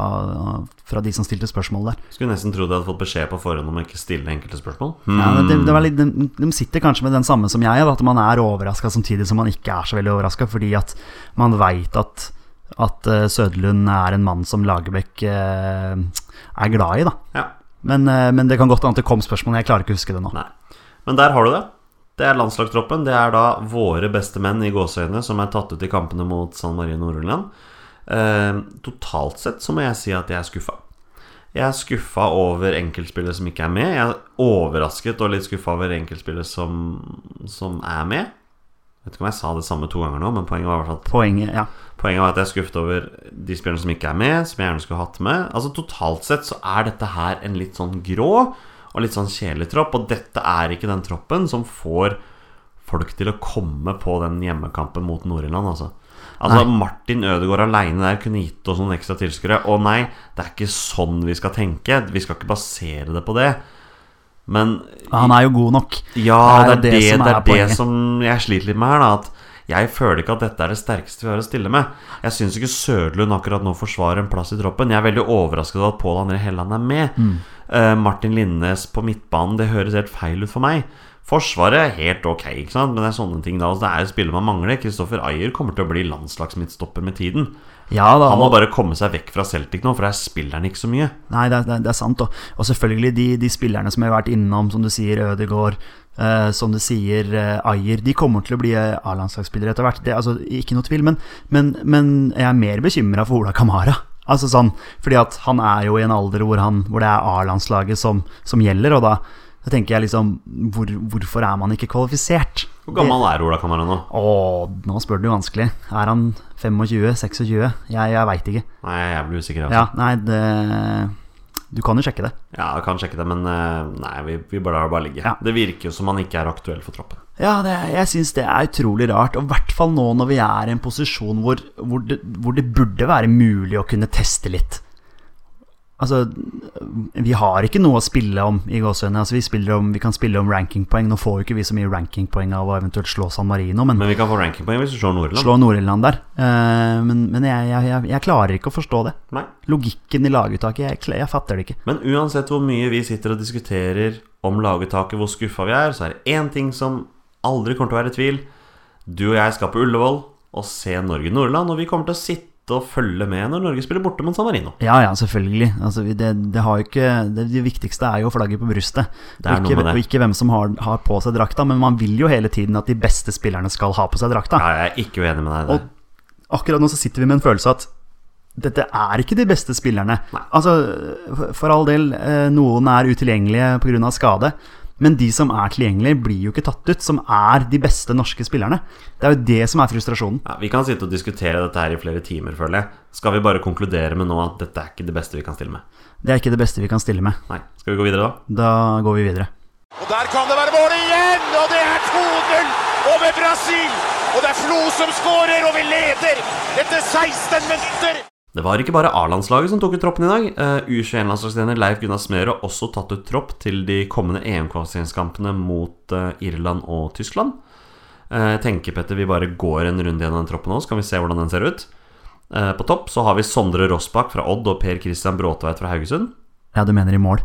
fra de som stilte spørsmål der. Skulle nesten tro de hadde fått beskjed på forhånd om å ikke stille enkelte spørsmål. Ja, det, Hmm. det var litt, de, de sitter kanskje med den samme som jeg, at man er overraska samtidig som man ikke er så veldig overraska, fordi at man veit at, at eh, Søderlund er en mann som Lagerbäck er glad i, da. Ja. Men, eh, men det kan godt hende det kom spørsmål, jeg klarer ikke å huske det nå. Nei. Men der har du det. Det er landslagstroppen. Det er da våre beste menn i gåseøyne som er tatt ut i kampene mot San Marino Nord-Irland. Eh, totalt sett så må jeg si at jeg er skuffa. Jeg er skuffa over enkeltspillere som ikke er med. Jeg er overrasket og litt skuffa over enkeltspillere som, som er med. Jeg vet ikke om jeg sa det samme to ganger nå, men poenget var at Poenget, ja. Poenget var at jeg er skuffet over de spillerne som ikke er med, som jeg gjerne skulle hatt med. Altså Totalt sett så er dette her en litt sånn grå og litt sånn kjedelig tropp, og dette er ikke den troppen som får folk til å komme på den hjemmekampen mot Nord-Irland, altså. Altså Nei. Martin Ødegaard aleine der kunne gitt oss noen ekstra tilskuere. Å nei, det er ikke sånn vi skal tenke. Vi skal ikke basere det på det. Men Han er jo god nok. ja, Det er det, det som det, er det som jeg sliter litt med her. da At jeg føler ikke at dette er det sterkeste vi har å stille med. Jeg syns ikke Sødlund akkurat nå forsvarer en plass i troppen. Jeg er veldig overrasket over at Pål André Helland er med. Mm. Uh, Martin Linnes på midtbanen, det høres helt feil ut for meg. Forsvaret er helt ok, men det er sånne ting da altså, Det er spillere man mangler. Kristoffer Ayer kommer til å bli landslagsmidtstopper med tiden. Ja da. Han må bare komme seg vekk fra Celtic nå, for der spiller han ikke så mye. Nei, det er, det er- sant. Og, og selvfølgelig de, de spillerne som jeg har vært innom, som du sier, Ødegaard, eh, som du sier, eh, Ayer, de kommer til å bli eh, A-landslagsspillere etter hvert. Det altså ikke noe tvil. Men, men, men jeg er mer bekymra for Ola Kamara. Altså sånn, fordi at han er jo i en alder hvor, han, hvor det er A-landslaget som, som gjelder, og da, da tenker jeg liksom hvor, Hvorfor er man ikke kvalifisert? Hvor gammel er Ola Kamara nå? Å, nå spør du vanskelig. Er han 25-26? Jeg, jeg veit ikke. Nei, Jeg blir usikker. Altså. Ja, nei, det Du kan jo sjekke det. Ja, jeg kan sjekke det, men eh, nei, vi, vi det bare ligge. Ja. Det virker jo som han ikke er aktuell for troppen. Ja, det, jeg syns det er utrolig rart. Og i hvert fall nå når vi er i en posisjon hvor, hvor, det, hvor det burde være mulig å kunne teste litt. Altså, vi har ikke noe å spille om i gåsehudene. Altså, vi, om- vi kan spille om rankingpoeng. Nå får jo ikke vi så mye rankingpoeng av å eventuelt slå San Marino, men Men vi kan få rankingpoeng hvis vi slår Nordland. slå Nord-Irland der. Uh, men men jeg, jeg, jeg, jeg klarer ikke å forstå det. Nei. Logikken i laguttaket, jeg, jeg fatter det ikke. Men uansett hvor mye vi sitter og diskuterer om laguttaket, hvor skuffa vi er, så er det én ting som aldri kommer til å være i tvil. Du og jeg skal på Ullevål og se Norge-Nordland, og vi kommer til å sitte og følge med når Norge spiller borte mot San Marino. Ja, ja, selvfølgelig. Altså, det, det, ikke, det, det viktigste er jo flagget på brystet. Det og, ikke, og ikke hvem som har, har på seg drakta, men man vil jo hele tiden at de beste spillerne skal ha på seg drakta. Ja, jeg er ikke uenig med deg i det. Og akkurat nå så sitter vi med en følelse at dette er ikke de beste spillerne. Nei. Altså, for- for all del, eh, noen er utilgjengelige pga. skade. Men de som er tilgjengelige, blir jo ikke tatt ut, som er de beste norske spillerne. Det er jo det som er frustrasjonen. Ja, vi kan sitte og diskutere dette her i flere timer, føler jeg. Skal vi bare konkludere med nå at dette er ikke det beste vi kan stille med? Det er ikke det beste vi kan stille med. Nei. Skal vi gå videre, da? Da går vi videre. Og der kan det være mål igjen! Og det er 2-0 over Brasil! Og det er Flo som skårer, og vi leder etter 16 minutter! Det var ikke bare A-landslaget som tok ut troppen i dag. Uh, U21-landslagstrener Leif Gunnar Smøre har også tatt ut tropp til de kommende EM-kvalifiseringskampene mot eh, Irland og Tyskland. Eh, Jeg tenker, Petter, vi bare går en runde gjennom den troppen nå, så kan vi se hvordan den ser ut. Eh, på topp så har vi Sondre Rossbakk fra Odd og Per Christian Bråtveit fra Haugesund. Ja, du mener i mål?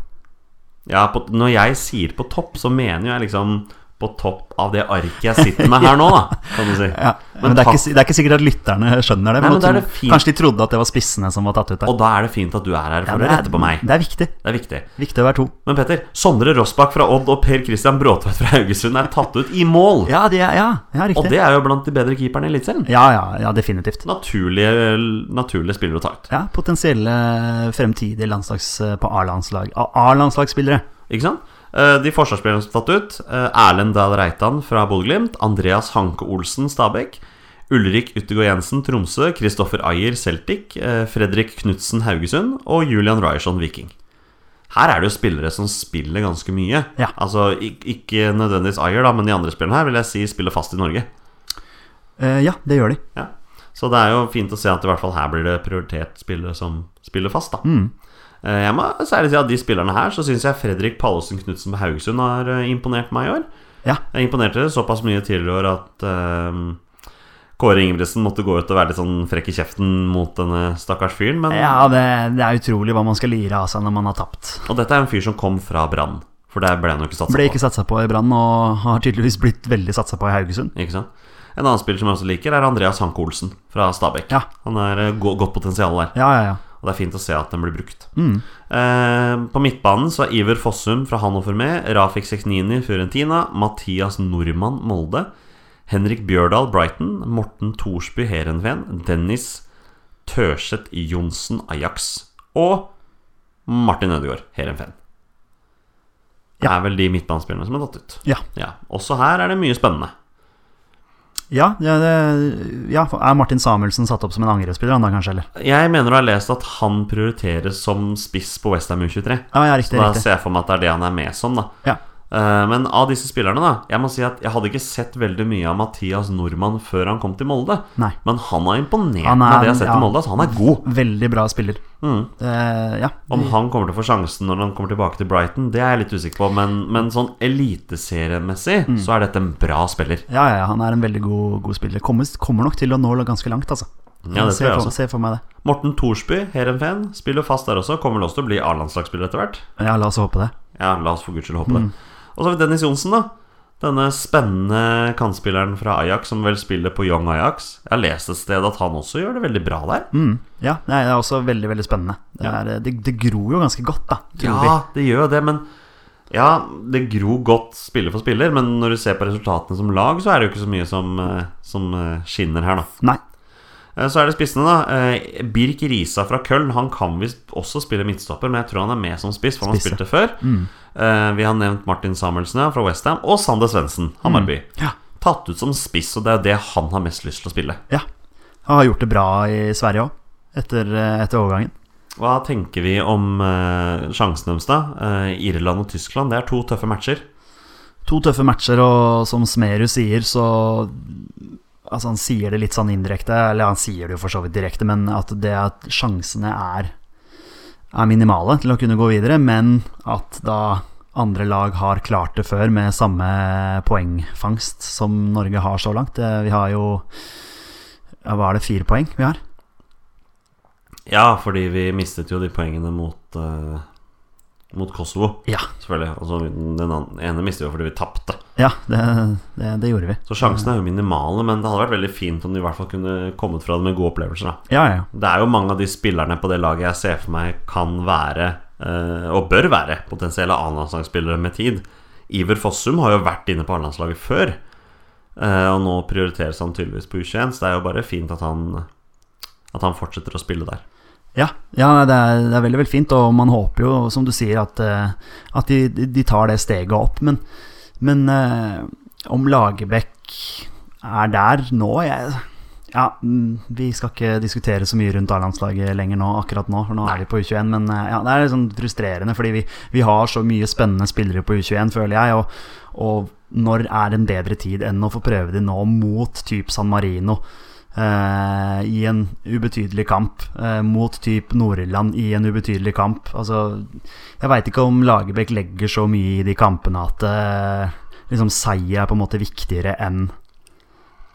Ja, på, Når jeg sier på topp, så mener jeg liksom på topp av det arket jeg sitter med her nå, da, kan du si. Ja, men, det, er ikke, det er ikke sikkert at lytterne skjønner det. Nei, men men fint. Kanskje de trodde at det var spissene som var tatt ut der. Og da er det fint at du er her for ja, å rette på meg. Det er viktig. Det er viktig. Viktig å være to. Men Petter, Sondre Rossbakk fra Odd og Per Christian Bråtveit fra Haugesund er tatt ut i mål. Ja, det er, ja, ja Og det er jo blant de bedre keeperne i Eliteserien. Ja, ja, ja, definitivt. Naturlige, naturlige spillere å ta ut. Ja, Potensielle fremtidige landslags på A-landslag. A-landslagsspillere. Ikke sant? Eh, De forsvarsspillerne som er tatt ut, eh, Erlend Dahl Reitan fra Bodø-Glimt, Andreas Hanke Olsen Stabæk, Ulrik Uttegård Jensen, Tromsø. Kristoffer Ayer, Celtic. eh, Fredrik Knutsen, Haugesund. Og Julian Ryerson, Viking. Her er det jo spillere som spiller ganske mye. Ja. Altså Ikke nødvendigvis Ayer, da, men de andre spillerne her vil jeg si spiller fast i Norge. Uh, ja, det gjør de. Ja. Så det er jo fint å se at i hvert fall her blir det prioritert spillere som spiller fast. da Mm. Eh, Jeg må særlig si at de spillerne her Så syns jeg Fredrik Pallesen Knutsen på Haugesund har eh, imponert meg i år. Ja. Jeg imponerte såpass mye tidligere i år at uh, Kåre Ingebrigtsen måtte gå ut og være litt sånn frekk i kjeften mot denne stakkars fyren. Men, Ja, det, det er utrolig hva man skal lire av seg når man har tapt. Og dette er en fyr som kom fra Brann, for der ble han jo ikke satsa Ble ikke satsa på i Brann, og har tydeligvis blitt veldig satsa på i Haugesund. Ikke sant? En annen spiller som jeg også liker, er Andreas Hanke Olsen fra Stabekk. Ja. Han go godt potensial der. Ja, ja, ja. Og det er fint å se at den blir brukt. Mm. Eh, på midtbanen så er Iver Fossum fra Hannover med. Rafik Seknini Fiorentina. Mathias Nordmann Molde. Henrik Bjørdal Brighton. Morten Thorsby Heerenveen. Dennis Tørseth Johnsen Ajax. Og Martin Ødegaard Heerenveen. Det er vel de midtbanespillerne som er tatt ut. Ja. Ja. Også her er det mye spennende. Ja, ja, det, ja, Er Martin Samuelsen satt opp som en angrepsspiller, han da kanskje, eller? Jeg mener du har lest at han prioriteres som spiss på Westham U23. Ja, ja, Så da riktig. ser jeg for meg at det er det han er med som, da. Ja. Eh, Men av disse spillerne, da Jeg må si at jeg hadde ikke sett veldig mye av Mathias Nordmann før han kom til Molde. Nei. Men han har imponert Han er- med det jeg har sett ja. i Molde. Så han er god. Veldig bra spiller. Mm. Det, ja. Om han kommer til å få sjansen når han kommer tilbake til Brighton, det er jeg litt usikker på. Men, men sånn eliteseriemessig Mm. så er dette en bra spiller. ja, ja, ja, han er en veldig god, god spiller. Kommer, kommer nok til å nå ganske langt, altså. Ja, det tror jeg også. Se for meg det. Morten Thorsby, Heerenveen, spiller fast der også. Kommer vel også til å bli A-landslagsspiller etter hvert. Ja, la oss håpe det. Ja, la oss for guds skyld håpe Mm. det. Og så har vi Dennis Johnsen, da. Denne spennende kantspilleren fra Ajax som vel spiller på Young Ajax. Jeg har lest et sted at han også gjør det veldig bra der. Mm. Ja, det er også veldig, veldig spennende. Det, Ja. er, det, det gror jo ganske godt, da. Ja, det gjør det, men Ja, det gror godt spiller for spiller, men når du ser på resultatene som lag, så er det jo ikke så mye som, eh, som eh, skinner her, da. Nei. Eh, Så er det spissene, da. Eh, Birk Risa fra Köln. Han kan visst også spille midtstopper, men jeg tror han er med som spiss, for han har spilt det før. Mm. Eh, Vi har nevnt Martin Samuelsen fra Westham, og Sander Svendsen, Hammarby. Ja. Tatt ut som spiss, og det er det han har mest lyst til å spille. ja. Han har gjort det bra i Sverige òg, etter, etter overgangen. Hva tenker vi om uh, sjansen deres, da? Uh, Irland og Tyskland, det er to tøffe matcher. To tøffe matcher, og som Smerud sier, så Altså, han sier det litt sånn indirekte, eller han sier det jo for så vidt direkte, men at det at sjansene er er minimale til å kunne gå videre, men at da andre lag har klart det før med samme poengfangst som Norge har så langt. Vi har jo Hva er det, fire poeng vi har? Ja, fordi vi mistet jo de poengene mot eh, Mot Kosovo, Ja, selvfølgelig. Altså, den ene mister jo fordi vi tapte. ja det, det, det gjorde vi. Så sjansene er jo minimale, men det hadde vært veldig fint om de i hvert fall kunne kommet fra det med gode opplevelser. Ja, ja. Det er jo mange av de spillerne på det laget jeg ser for meg kan være, eh, og bør være, potensielle A-landslagsspillere med tid. Iver Fossum har jo vært inne på A-landslaget før, eh, og nå prioriteres han tydeligvis på U21, så det er jo bare fint at han, at han fortsetter å spille der. Ja, ja det, er, det er veldig veldig fint, og man håper jo, som du sier, at, eh, at de, de tar det steget opp. Men, men eh, om Lagerbäck er der nå jeg, Ja, mm, vi skal ikke diskutere så mye rundt A-landslaget lenger nå, akkurat nå, for nå er vi på U21. Men eh, ja, det er litt sånn frustrerende, fordi vi, vi har så mye spennende spillere på U21, føler jeg. Og, og når er en bedre tid enn å få prøve de nå mot type San Marino? Eh, i en ubetydelig kamp eh, mot typ Nord-Irland i en ubetydelig kamp. Altså, jeg veit ikke om Lagerbäck legger så mye i de kampene at eh, liksom seier er på en måte viktigere enn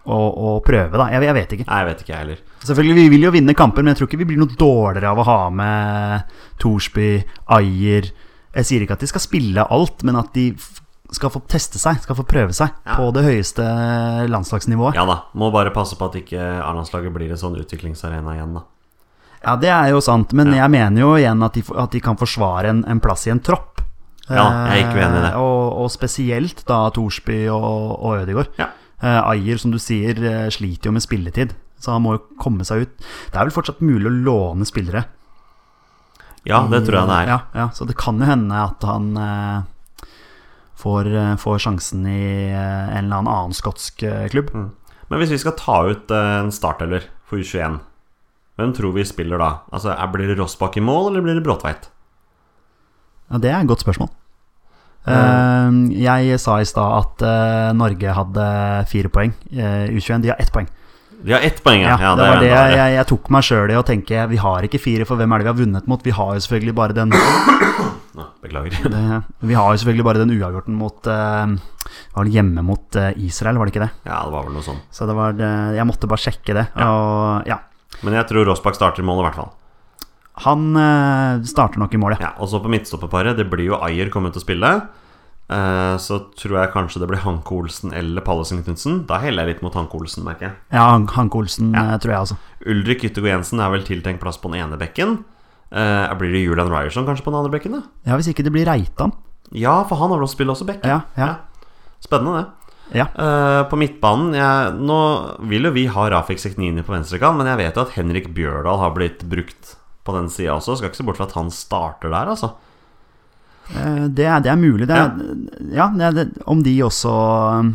å, å prøve, da. Jeg, jeg vet ikke. Nei, jeg vet ikke, jeg heller. Selvfølgelig, vi vil jo vinne kamper, men jeg tror ikke vi blir noe dårligere av å ha med Thorsby, Ayer Jeg sier ikke at de skal spille alt, men at de skal få teste seg, skal få prøve seg Ja. på det høyeste landslagsnivået. Ja da, må bare passe på at ikke A-landslaget blir en sånn utviklingsarena igjen, da. Ja, det er jo sant, men Ja. jeg mener jo igjen at de, at de kan forsvare en, en plass i en tropp. Ja, jeg er ikke uenig i det. Eh, Og, og spesielt da Thorsby og, og Ødegaard. Ja. Eh, Ayer, som du sier, eh, sliter jo med spilletid, så han må jo komme seg ut. Det er vel fortsatt mulig å låne spillere. Ja, det tror jeg det er. Ja, ja, så det kan jo hende at han eh, får, eh, får sjansen i eh, en eller annen annen skotsk eh, klubb. Mm. Men hvis vi skal ta ut en startelver for U21, hvem tror vi spiller da? Altså, Blir det Rossbakk i mål, eller blir det Bråtveit? Ja, det er et godt spørsmål. Mm. jeg sa i stad at Norge hadde fire poeng. Uh, U21 de har ett poeng. De har ett poeng, Ja, ja. det var det jeg, var det. jeg, jeg tok meg sjøl i å tenke Vi har ikke fire, for hvem er det vi har vunnet mot? Vi har jo selvfølgelig bare den Beklager. det, Vi har jo selvfølgelig bare den uavgjorten mot eh, Var det hjemme mot eh, Israel, var det ikke det? Ja, det var vel noe sånt. Så det var det, Jeg måtte bare sjekke det. Ja. Og ja. Men jeg tror Rossbakk starter i mål, i hvert fall. Han eh, starter nok i mål, ja. Ja, Og så på midtstopperparet, det blir jo Ayer kommet til å spille. Eh, så tror jeg kanskje det blir Hanke Olsen eller Pallesen Knutsen. Da heller jeg litt mot Hanke Olsen, merker jeg. Ja, Hanke Olsen Ja. eh, tror jeg altså. Ulrik Yttergård Jensen er vel tiltenkt plass på den ene bekken. Eh, blir det Julian Ryerson kanskje på den andre bekken? da? Ja, Hvis ikke det blir Reitan. Ja, for han har vel også spillet også bekk. Ja, ja, Spennende, det. ja. Eh, på midtbanen jeg, Nå vil jo vi ha Rafik Seknini på venstrekant, men jeg vet jo at Henrik Bjørdal har blitt brukt på den sida også. Skal ikke se bort fra at han starter der, altså. Eh, Det er, det er mulig. Det er, ja, er, det, om de også um,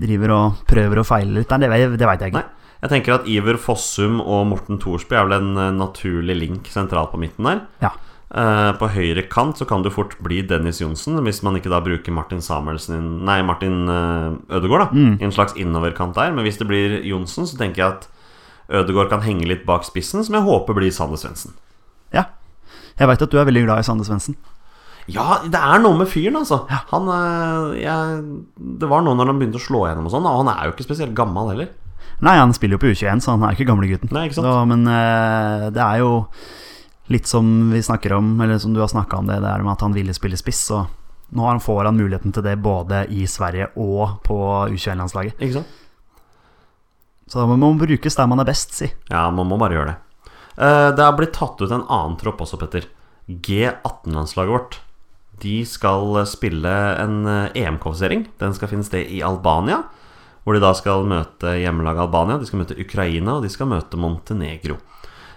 driver og prøver å feile litt det, det veit jeg ikke. Nei. Jeg tenker at Iver Fossum og Morten Thorsby er vel en eh, naturlig link sentralt på midten der. Ja. Eh, på høyre kant så kan det fort bli Dennis Johnsen, hvis man ikke da bruker Martin Samuelsen Nei, Martin Ødegaard, da. Mm. I en slags innoverkant der. Men hvis det blir Johnsen, så tenker jeg at Ødegaard kan henge litt bak spissen, som jeg håper blir Sander Svendsen. ja. Jeg veit at du er veldig glad i Sande Svendsen. Ja, det er noe med fyren, altså. Han eh, jeg, Det var noe når han begynte å slå gjennom og sånn, og han er jo ikke spesielt gammel heller. Nei, han spiller jo på U21, så han er ikke gamlegutten. Men uh, det er jo litt som vi snakker om, eller som du har snakka om det der med at han ville spille spiss. Så nå har han- får han muligheten til det både i Sverige og på U21-landslaget. Ikke sant? Så da må man brukes der man er best, si. Ja, man må bare gjøre det. Eh, det har blitt tatt ut en annen tropp også, Petter. G18-landslaget vårt. De skal spille en eh, EM-kvalifisering. Den skal finne sted i Albania. Hvor de da skal møte hjemmelaget Albania, de skal møte Ukraina, og de skal møte Montenegro.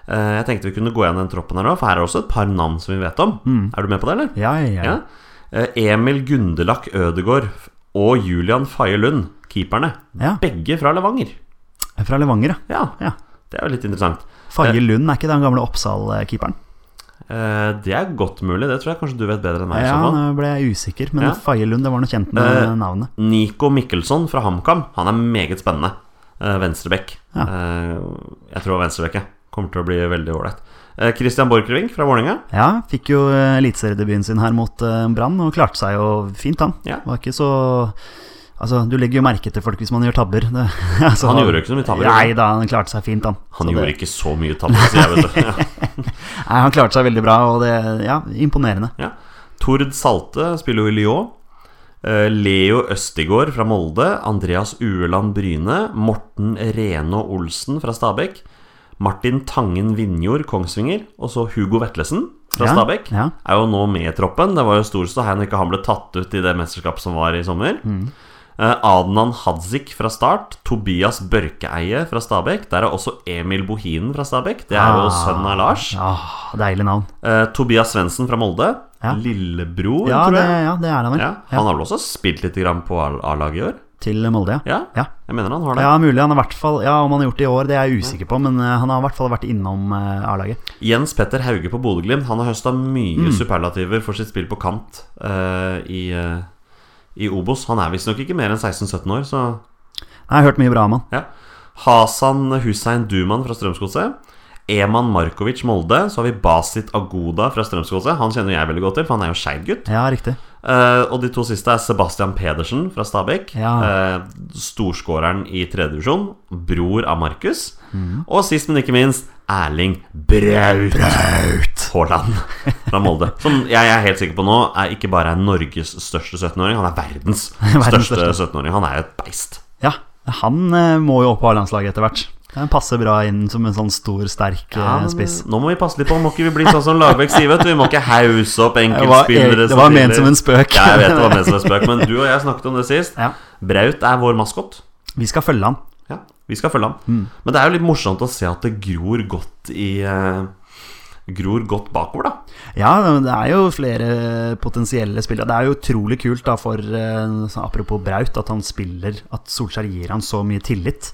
Eh, Jeg tenkte vi kunne gå igjen den troppen her òg, for her er det også et par navn som vi vet om. Er du med på det, eller? Ja, ja, ja. Eh, Emil Gundelak Ødegård og Julian Faye Lund, keeperne. Ja. Begge fra Levanger. Fra Levanger, ja. Ja, ja. det er jo litt interessant. Faye Lund, er ikke den gamle Oppsal-keeperen? Eh, Det er godt mulig. Det tror jeg kanskje du vet bedre enn meg. Ja, nå ble jeg usikker, men Ja. Faye det var noe kjent med uh, navnet. Nico Mikkelsson fra HamKam. Han er meget spennende. Uh, Venstrebekk. Ja. Uh, Jeg tror venstrebekk kommer til å bli veldig ålreit. Kristian Christian Borchgrevink fra Vålerenga. Ja, fikk jo eh, eliteseriedebuten sin her mot eh, Brann, og klarte seg jo fint, han. Ja. Var ikke så Altså, du legger jo merke til folk hvis man gjør tabber. Det, altså, Han gjorde jo ikke så mye tabber, Nei da, han klarte seg fint, han. Han Så gjorde det, ikke så mye tabber, sier jeg, vet du. Ja. Nei, han klarte seg veldig bra, og det Ja, imponerende. Ja. Tord Salte spiller jo i Lyon. Eh, Leo Østigård fra Molde. Andreas Ueland Bryne. Morten Reno Olsen fra Stabekk. Martin Tangen Vinjord Kongsvinger. Og så Hugo Vetlesen fra Ja, Stabekk. ja. Er jo nå med i troppen. Det var jo stor ståhei når ikke han ble tatt ut i det mesterskapet som var i sommer. Mm. Eh, Adnan Hadzik fra Start. Tobias Børkeeie fra Stabekk. Der er også Emil Bohinen fra Stabekk. Det er jo Ah. sønnen av Lars. Ah, deilig navn. Eh, Tobias Svendsen fra Molde. Ja. Lillebror, Ja, tror det, jeg. ja, det er han vel. Ja, han har vel også spilt litt grann på A-laget i år? Til Molde, ja. Ja, jeg mener han har det. Ja, mulig han har hvert fall Ja, om han har gjort det i år, det er jeg usikker på, men eh, han har i hvert fall vært innom eh, A-laget. Jens Petter Hauge på Bodø-Glimt. Han har høsta mye Mm. superlativer for sitt spill på kant uh, i, eh, i Obos. Han er visstnok ikke mer enn 16-17 år, så Jeg har hørt mye bra om han. ja. Hasan Hussein Duman fra Strømsgodset. Eman Markovic Molde. Så har vi Basit Agoda fra Strømsgodset. Han kjenner jeg veldig godt til, for han er jo Skeid-gutt. Ja, riktig. Uh, og de to siste er Sebastian Pedersen fra Stabekk. Ja. Uh, storskåreren i tredjedivisjon. Bror av Markus. Og sist, men ikke minst, Erling Braut Haaland fra Molde. Som jeg er helt sikker på nå er ikke bare er Norges største 17-åring, han er verdens, Verdens største største. 17-åring. Han er jo et beist. Ja, han eh, må jo opp på A-landslaget etter hvert. Han passer bra inn som en sånn stor, sterk eh, Ja, men spiss. Nå må vi passe litt på, må ikke vi bli sånn som Lagerbäck sier, vet du. Vi må ikke hause opp enkeltspillere. det var ment som en spøk. Ja, jeg vet det var ment som en spøk, men du og jeg snakket om det sist. Ja. Braut er vår maskot. Vi skal følge han. Vi skal følge ham. Men det er jo litt morsomt å se at det gror godt i, eh, gror godt bakover, da. Ja, det er jo flere potensielle spillere. Det er jo utrolig kult, da, for eh, Apropos Braut, at han spiller At Solskjær gir han så mye tillit.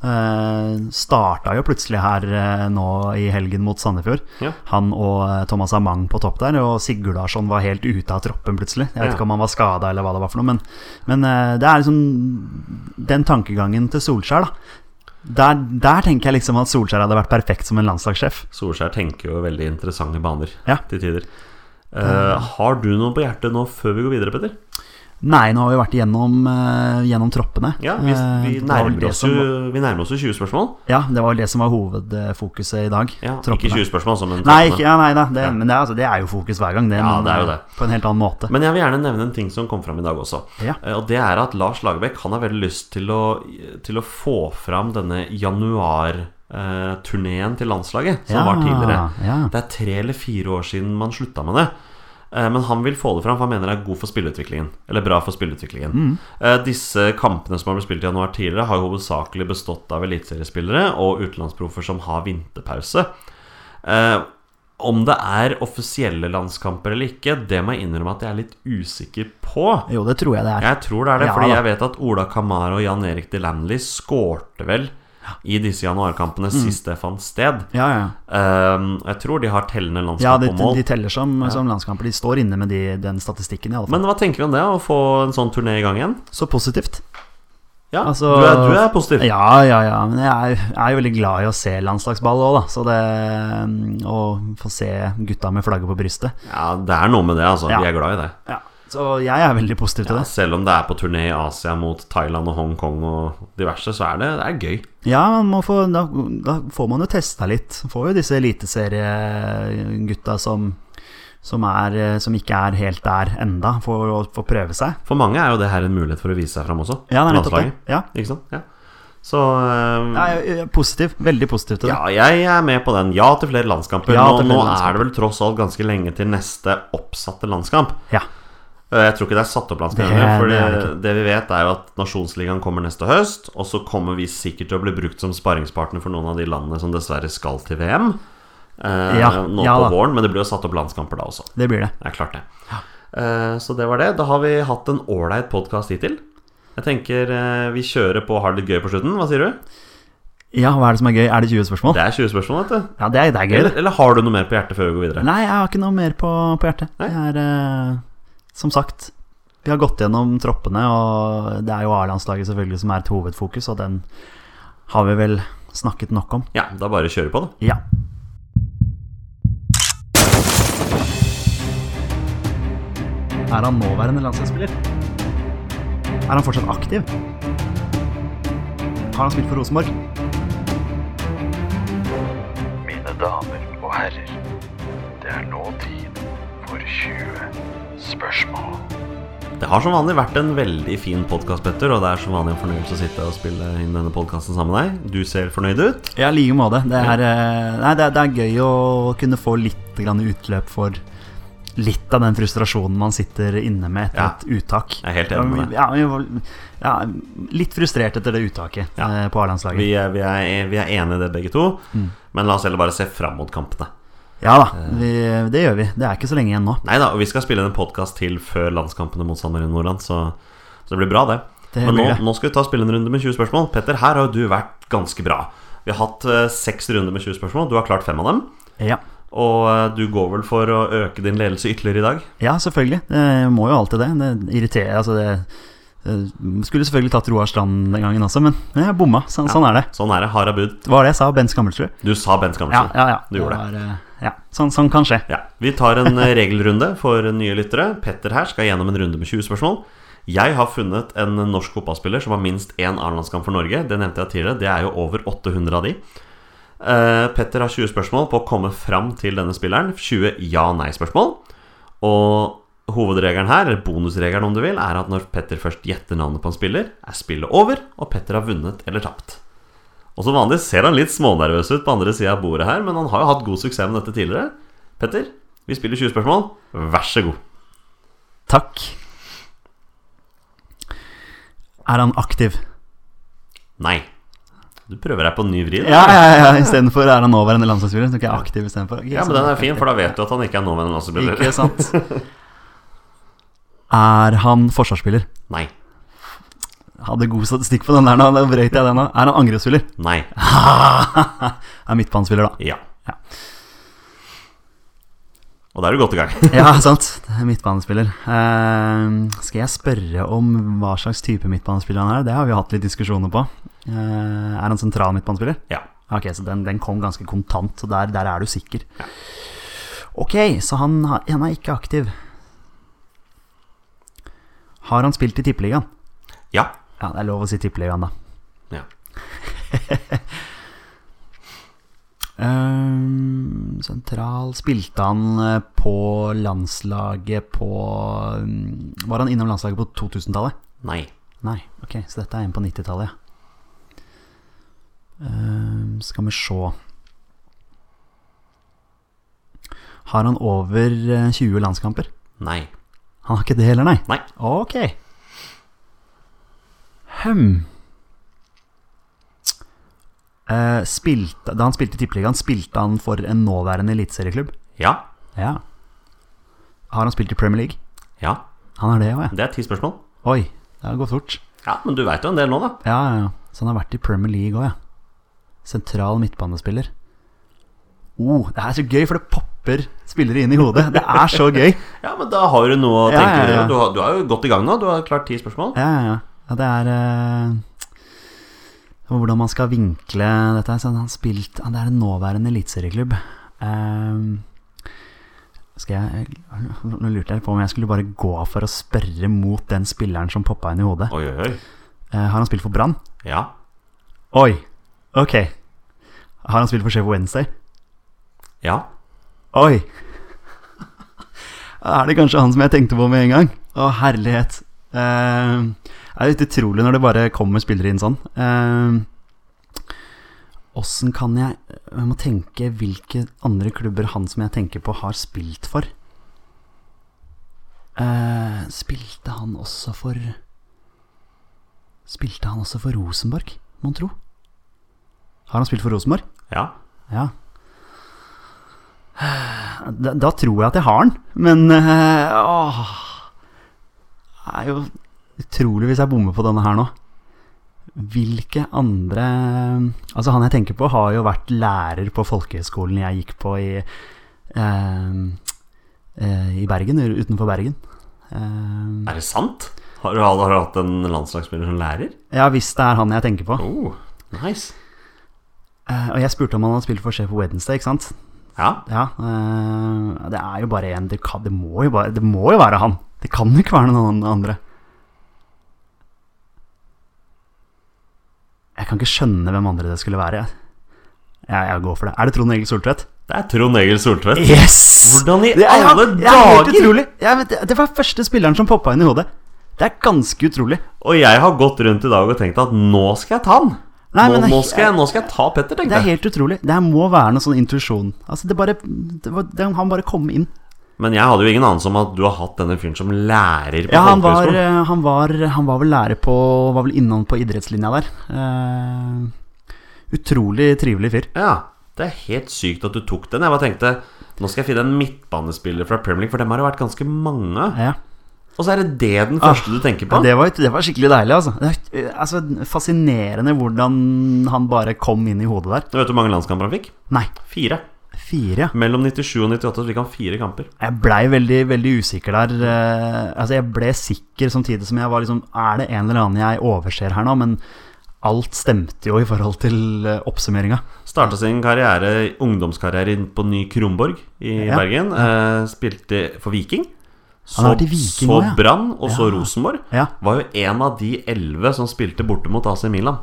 Uh, starta jo plutselig her uh, nå i helgen mot Sandefjord. Ja. Han og eh, Thomas Amang på topp der, og Sigurdarsson var helt ute av troppen plutselig. Jeg vet Ja. ikke om han var skada eller hva det var for noe, men, men eh, det er liksom den tankegangen til Solskjær, da. Der, der tenker jeg liksom at Solskjær hadde vært perfekt som en landslagssjef. Solskjær tenker jo veldig interessante baner Ja. til tider. Eh, har du noe på hjertet nå før vi går videre, Petter? Nei, nå har vi vært gjennom, uh, gjennom troppene. Ja, vi, Eh, vi, nærmer oss som vi nærmer oss jo 20 spørsmål. Ja, det var det som var hovedfokuset i dag. Ja, troppene. ikke 20 spørsmål, som en Nei, ikke, ja, nei da, det, men det, er, altså, det er jo fokus hver gang, det, Ja, men det er jo eh, det. på en helt annen måte. Men jeg vil gjerne nevne en ting som kom fram i dag også. Ja. Eh, Og det er at Lars Lagerbäck Han har veldig lyst til å, til å få fram denne januar-turneen til landslaget, som Ja, var tidligere. ja. Det er tre eller fire år siden man slutta med det. Eh, Men han vil få det fram, for han mener det er god for spilleutviklingen. Eller bra for spilleutviklingen. Mm. Eh, Disse kampene som har blitt spilt i januar tidligere, har jo hovedsakelig bestått av eliteseriespillere og utenlandsproffer som har vinterpause. Eh, Om det er offisielle landskamper eller ikke, det må jeg innrømme at jeg er litt usikker på. Jo, det tror jeg det er. Jeg tror det er det, Ja, fordi jeg vet at Ola Kamara og Jan Erik Delanley skårte vel i disse januarkampene Mm. sist det fant sted. Ja, ja. Um, jeg tror de har tellende ja de, mål. de teller som, som landskamper. De står inne med de, den statistikken, i alle fall. Men hva tenker du om det, å få en sånn turné i gang igjen? Så positivt. Ja, Altså- du, er, du er positiv. Ja, ja, ja. Men jeg er, jeg er jo veldig glad i å se landslagsball òg, da. Så det Å få se gutta med flagget på brystet. Ja, det er noe med det, altså. Ja. Vi er glad i det. Ja. Så jeg er veldig positiv til Ja, det. selv om det er på turné i Asia mot Thailand og Hongkong og diverse, så er det, det er gøy. Ja, få, da, da får man jo testa litt. Får jo disse eliteseriegutta som, som, er, som ikke er helt der enda, for å få prøve seg. For mange er jo det her en mulighet for å vise seg fram også. Ja, det er nettopp det. Ja. Ikke sant? Ja. Så um, Jeg er jeg positiv. Veldig positiv til det. Ja, jeg er med på den. Ja til flere landskamper. Ja nå, til flere nå landskamper. er det vel tross alt ganske lenge til neste oppsatte landskamp. Ja. Eh, Jeg tror ikke det er satt opp landskamper. For det det, vi vet, er jo at Nasjonsligaen kommer neste høst. Og så kommer vi sikkert til å bli brukt som sparringspartner for noen av de landene som dessverre skal til VM. eh, Ja, nå ja på våren, men det blir jo satt opp landskamper da også. Det blir det. Det er klart det. Eh, Så det var det. Da har vi hatt en ålreit podkast hittil. Jeg tenker eh, vi kjører på har det litt gøy på slutten. Hva sier du? Ja, hva er det som er gøy? Er det 20 spørsmål? Det er 20 spørsmål, vet du. Ja, det er, det er gøy, Eller, eller har du noe mer på hjertet før vi går videre? Nei, jeg har ikke noe mer på, på hjertet. Nei? Det er eh, Som sagt, vi har gått gjennom troppene, og det er jo A-landslaget selvfølgelig som er et hovedfokus, og den har vi vel snakket nok om. Ja, da bare kjører vi på, da. Ja. Er han nåværende landslagsspiller? Er han fortsatt aktiv? Har han spilt for Rosenborg? Mine damer og herrer, det er nå tid for 20 spørsmål. Det har som vanlig vært en veldig fin podkast, Petter. Og det er som vanlig en fornøyelse å sitte og spille inn denne podkasten sammen med deg. Du ser fornøyd ut. Ja, i like måte. Det er, eh, nei, det, er, det er gøy å kunne få litt grann utløp for litt av den frustrasjonen man sitter inne med etter Ja. et uttak. Jeg er helt enig med deg. Ja, vi var, ja, litt frustrert etter det uttaket Ja. eh, på A-landslaget. Vi er, vi, er, vi er enige i det, begge to. Mm. Men la oss heller bare se fram mot kampene. Ja da, vi, det gjør vi. Det er ikke så lenge igjen nå. Nei da, og vi skal spille en podkast til før landskampene mot San Marino Nordland, så, så det blir bra, det. Det Men nå, det. nå skal vi ta spille en runde med 20 spørsmål. Petter, her har du vært ganske bra. Vi har hatt seks uh, runder med 20 spørsmål. Du har klart fem av dem. Ja. Og eh, du går vel for å øke din ledelse ytterligere i dag? ja, selvfølgelig. Det må jo alltid det. Det irriterer Altså, det eh, Skulle selvfølgelig tatt Roar Strand den gangen også, men jeg bomma. Sånn, sånn er det. Sånn er det. Harabud. Hva Det var det jeg sa. Bent Skammelsrud. Du sa Bent Ja, ja, ja. Du gjorde det. var, eh, ja. Sånn, sånn kan skje. Ja, Vi tar en eh, regelrunde for nye lyttere. Petter her skal gjennom en runde med 20 spørsmål. Jeg har funnet en norsk fotballspiller som har minst én A-landskamp for Norge. Det nevnte jeg tidligere. Det er jo over 800 av de. Eh, Petter har 20 spørsmål på å komme fram til denne spilleren. 20 ja-nei-spørsmål. Og hovedregelen her, eller bonusregelen om du vil, er at når Petter først gjetter navnet på en spiller, er spillet over, og Petter har vunnet eller tapt. Og som vanlig ser han litt smånervøs ut på andre sida av bordet her, men han har jo hatt god suksess med dette tidligere. Petter, vi spiller 20 spørsmål. Vær så god. Takk. Er han aktiv? Nei. Du prøver deg på en ny vri. da. Ja, ja, ja, istedenfor er han nåværende landslagsspiller. Så ikke jeg aktiv istedenfor. Ja, men den er fin, for da vet du at han ikke er nåværende landslagsspiller. Ikke sant? Er han forsvarsspiller? Nei. Hadde god statistikk på den der nå. Da brøyt jeg den nå. Er han angrepsspiller? Nei. er midtbanespiller, da. Ja. Ja. Og da er du godt i gang. Ja, sant. Er midtbanespiller. Uh, skal jeg spørre om hva slags type midtbanespiller han er? Det har vi hatt litt diskusjoner på. Uh, er han sentral midtbanespiller? Ja. Ok, så den, den kom ganske kontant, så der, der er du sikker. Ok, så han, han er ikke aktiv. Har han spilt i Tippeligaen? Ja. Ja, det er lov å si Tippeligaen, da. ja. um, sentral Spilte han eh, på landslaget på mm, Var han innom landslaget på 2000-tallet? Nei. Nei, ok, så dette er en på 90-tallet, ja. Um, skal vi se Har han over eh, 20 landskamper? Nei. Han har ikke det heller, nei? Nei. Ok. Hm. Eh, spilte, da han spilte i Tippeligaen, spilte han for en nåværende eliteserieklubb? Ja. Ja. Har han spilt i Premier League? Ja. Han er det også, ja. Det er ti spørsmål. Oi, det har gått fort. Ja, men du veit jo en del nå, da. Ja, ja, ja. Så han har vært i Premier League òg, ja. Sentral midtbanespiller. Oh, det er så gøy, for det popper spillere inn i hodet. Det er så gøy. Ja, men da har du noe å Ja, tenke ja, ja. Du, har, du er jo godt i gang nå. Du har klart ti spørsmål. Ja, ja, ja. Ja det er eh, Hvordan man skal vinkle dette. Så han spilt Det er en nåværende eliteserieklubb. Skal jeg Nå lurte jeg på om jeg skulle bare gå for å spørre mot den spilleren som poppa inn i hodet. Oi, oi, oi. Eh, har han spilt for Brann? Ja. Oi! Ok. Har han spilt for Chef Wednesday? Ja. Oi! Er det kanskje han som jeg tenkte på med en gang? Å, herlighet. Eh, det er litt utrolig når det bare kommer spillere inn sånn. Åssen kan jeg Jeg må tenke hvilke andre klubber han som jeg tenker på, har spilt for. Eh, spilte han også for Spilte han også for Rosenborg, mon tro? Har han spilt for Rosenborg? Ja. Ja. Da, da tror jeg at jeg har den, men eh, åh, Det er jo utrolig hvis jeg bommer på denne her nå. Hvilke andre Altså, han jeg tenker på, har jo vært lærer på folkehøgskolen jeg gikk på i eh, eh, I Bergen, utenfor Bergen. Eh, Er det sant? Har du, har du hatt en landslagsspiller som lærer? ja, hvis det er han jeg tenker på. Oh, nice. Eh, og jeg spurte om han hadde spilt for Sheffield Wednesday, ikke sant? Ja. Ja, eh, det er jo bare en det, det, det må jo være han. Det kan jo ikke være noen andre. Jeg kan ikke skjønne hvem andre det skulle være. Jeg, jeg, jeg går for det. Er det Trond Egil Soltvedt? Det er Trond Egil Soltvedt. Yes! Hvordan i Det er, alle det er helt dager? utrolig. Ja, det, det var første spilleren som poppa inn i hodet. Det er ganske utrolig. Og jeg har gått rundt i dag og tenkt at nå skal jeg ta han. Nei, nå, nå, skal jeg, nå skal jeg ta Petter, Det er helt utrolig. Det her må være noe sånn intuisjon. Altså, det bare det var, det, Han bare kom inn. Men jeg hadde jo ingen anelse om at du har hatt denne fyren som lærer på Ja, han var, eh, han, var, han var vel lærer på Var vel innom på idrettslinja der. Uh, utrolig trivelig fyr. Ja, det er helt sykt at du tok den. Jeg bare tenkte nå skal jeg finne en midtbanespiller fra Premier League, for dem har det vært ganske mange. Ja. Og så er det det den første du tenker på. Ja, det, var, det var skikkelig deilig, altså. Det er, altså. Fascinerende hvordan han bare kom inn i hodet der. Du vet hvor mange landskamper han fikk? Nei, Fire. Fire. Mellom 97 og 98 så fikk han fire kamper. Jeg blei veldig, veldig usikker der. eh, altså, jeg ble sikker samtidig som jeg var liksom Er det en eller annen jeg overser her nå? Men alt stemte jo i forhold til uh, oppsummeringa. Starta sin karriere, ungdomskarriere på Ny Kronborg i Ja. Bergen. Eh, spilte for Viking. Så, Viking så. Brann, og så Ja. Rosenborg. Ja. Var jo en av de elleve som spilte borte mot AC Milan.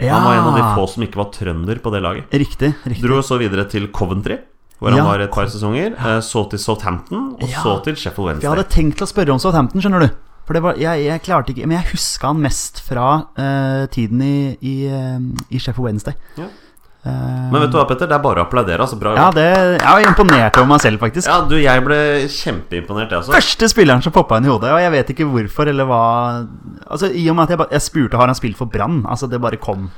Ja. Han var en av de få som ikke var trønder på det laget. Riktig. riktig. Dro så videre til Coventry, hvor han Ja, var et par sesonger. eh, Så til Southampton, og Ja. så til Sheffield Wednesday. Jeg hadde tenkt å spørre om Southampton, skjønner du. For det var, jeg, jeg klarte ikke Men jeg huska han mest fra uh, tiden i, i, eh, i Sheffield Wednesday. Ja. Eh, Men vet du hva, Petter? Det er bare å applaudere. Altså, bra ja, det, jeg var imponert over meg selv, faktisk. Ja, du, jeg ble kjempeimponert, også. Første spilleren som poppa inn i hodet, og jeg vet ikke hvorfor eller hva Altså I og med at jeg, jeg spurte har han spilt for Brann, altså det bare kom.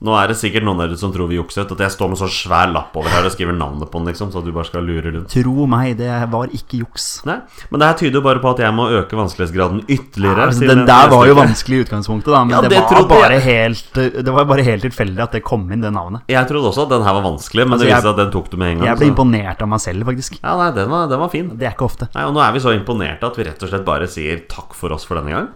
Nå er det sikkert noen der ute som tror vi jukset. At jeg står med sånn svær lapp over her og skriver navnet på den, liksom, så du bare skal lure rundt. Tro meg, det var ikke juks. Nei, Men det her tyder jo bare på at jeg må øke vanskelighetsgraden ytterligere. Siden den der var jo vanskelig i utgangspunktet, da, men Ja, det, det var bare jeg. helt Det var bare helt tilfeldig at det kom inn, det navnet. Jeg trodde også at den her var vanskelig, men Altså, det viste seg at den tok du med en gang. Jeg ble så- imponert av meg selv, faktisk. Ja, nei, den var, den var fin. Det er ikke ofte. Nei, og nå er vi så imponerte at vi rett og slett bare sier takk for oss for denne gang.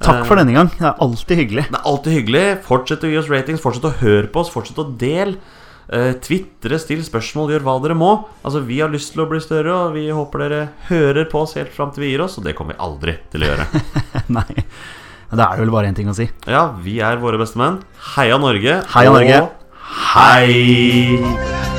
Takk for denne gang. Det er alltid hyggelig. Det er alltid hyggelig. Fortsett å gi oss ratings, fortsett å høre på oss, fortsett å dele. Uh, Tvitre, still spørsmål, gjør hva dere må. Altså, Vi har lyst til å bli større, og vi håper dere hører på oss helt fram til vi gir oss, og det kommer vi aldri til å gjøre. Nei. Da er det vel bare én ting å si. Ja, vi er våre beste menn. Heia Norge. Heia Norge. Og hei!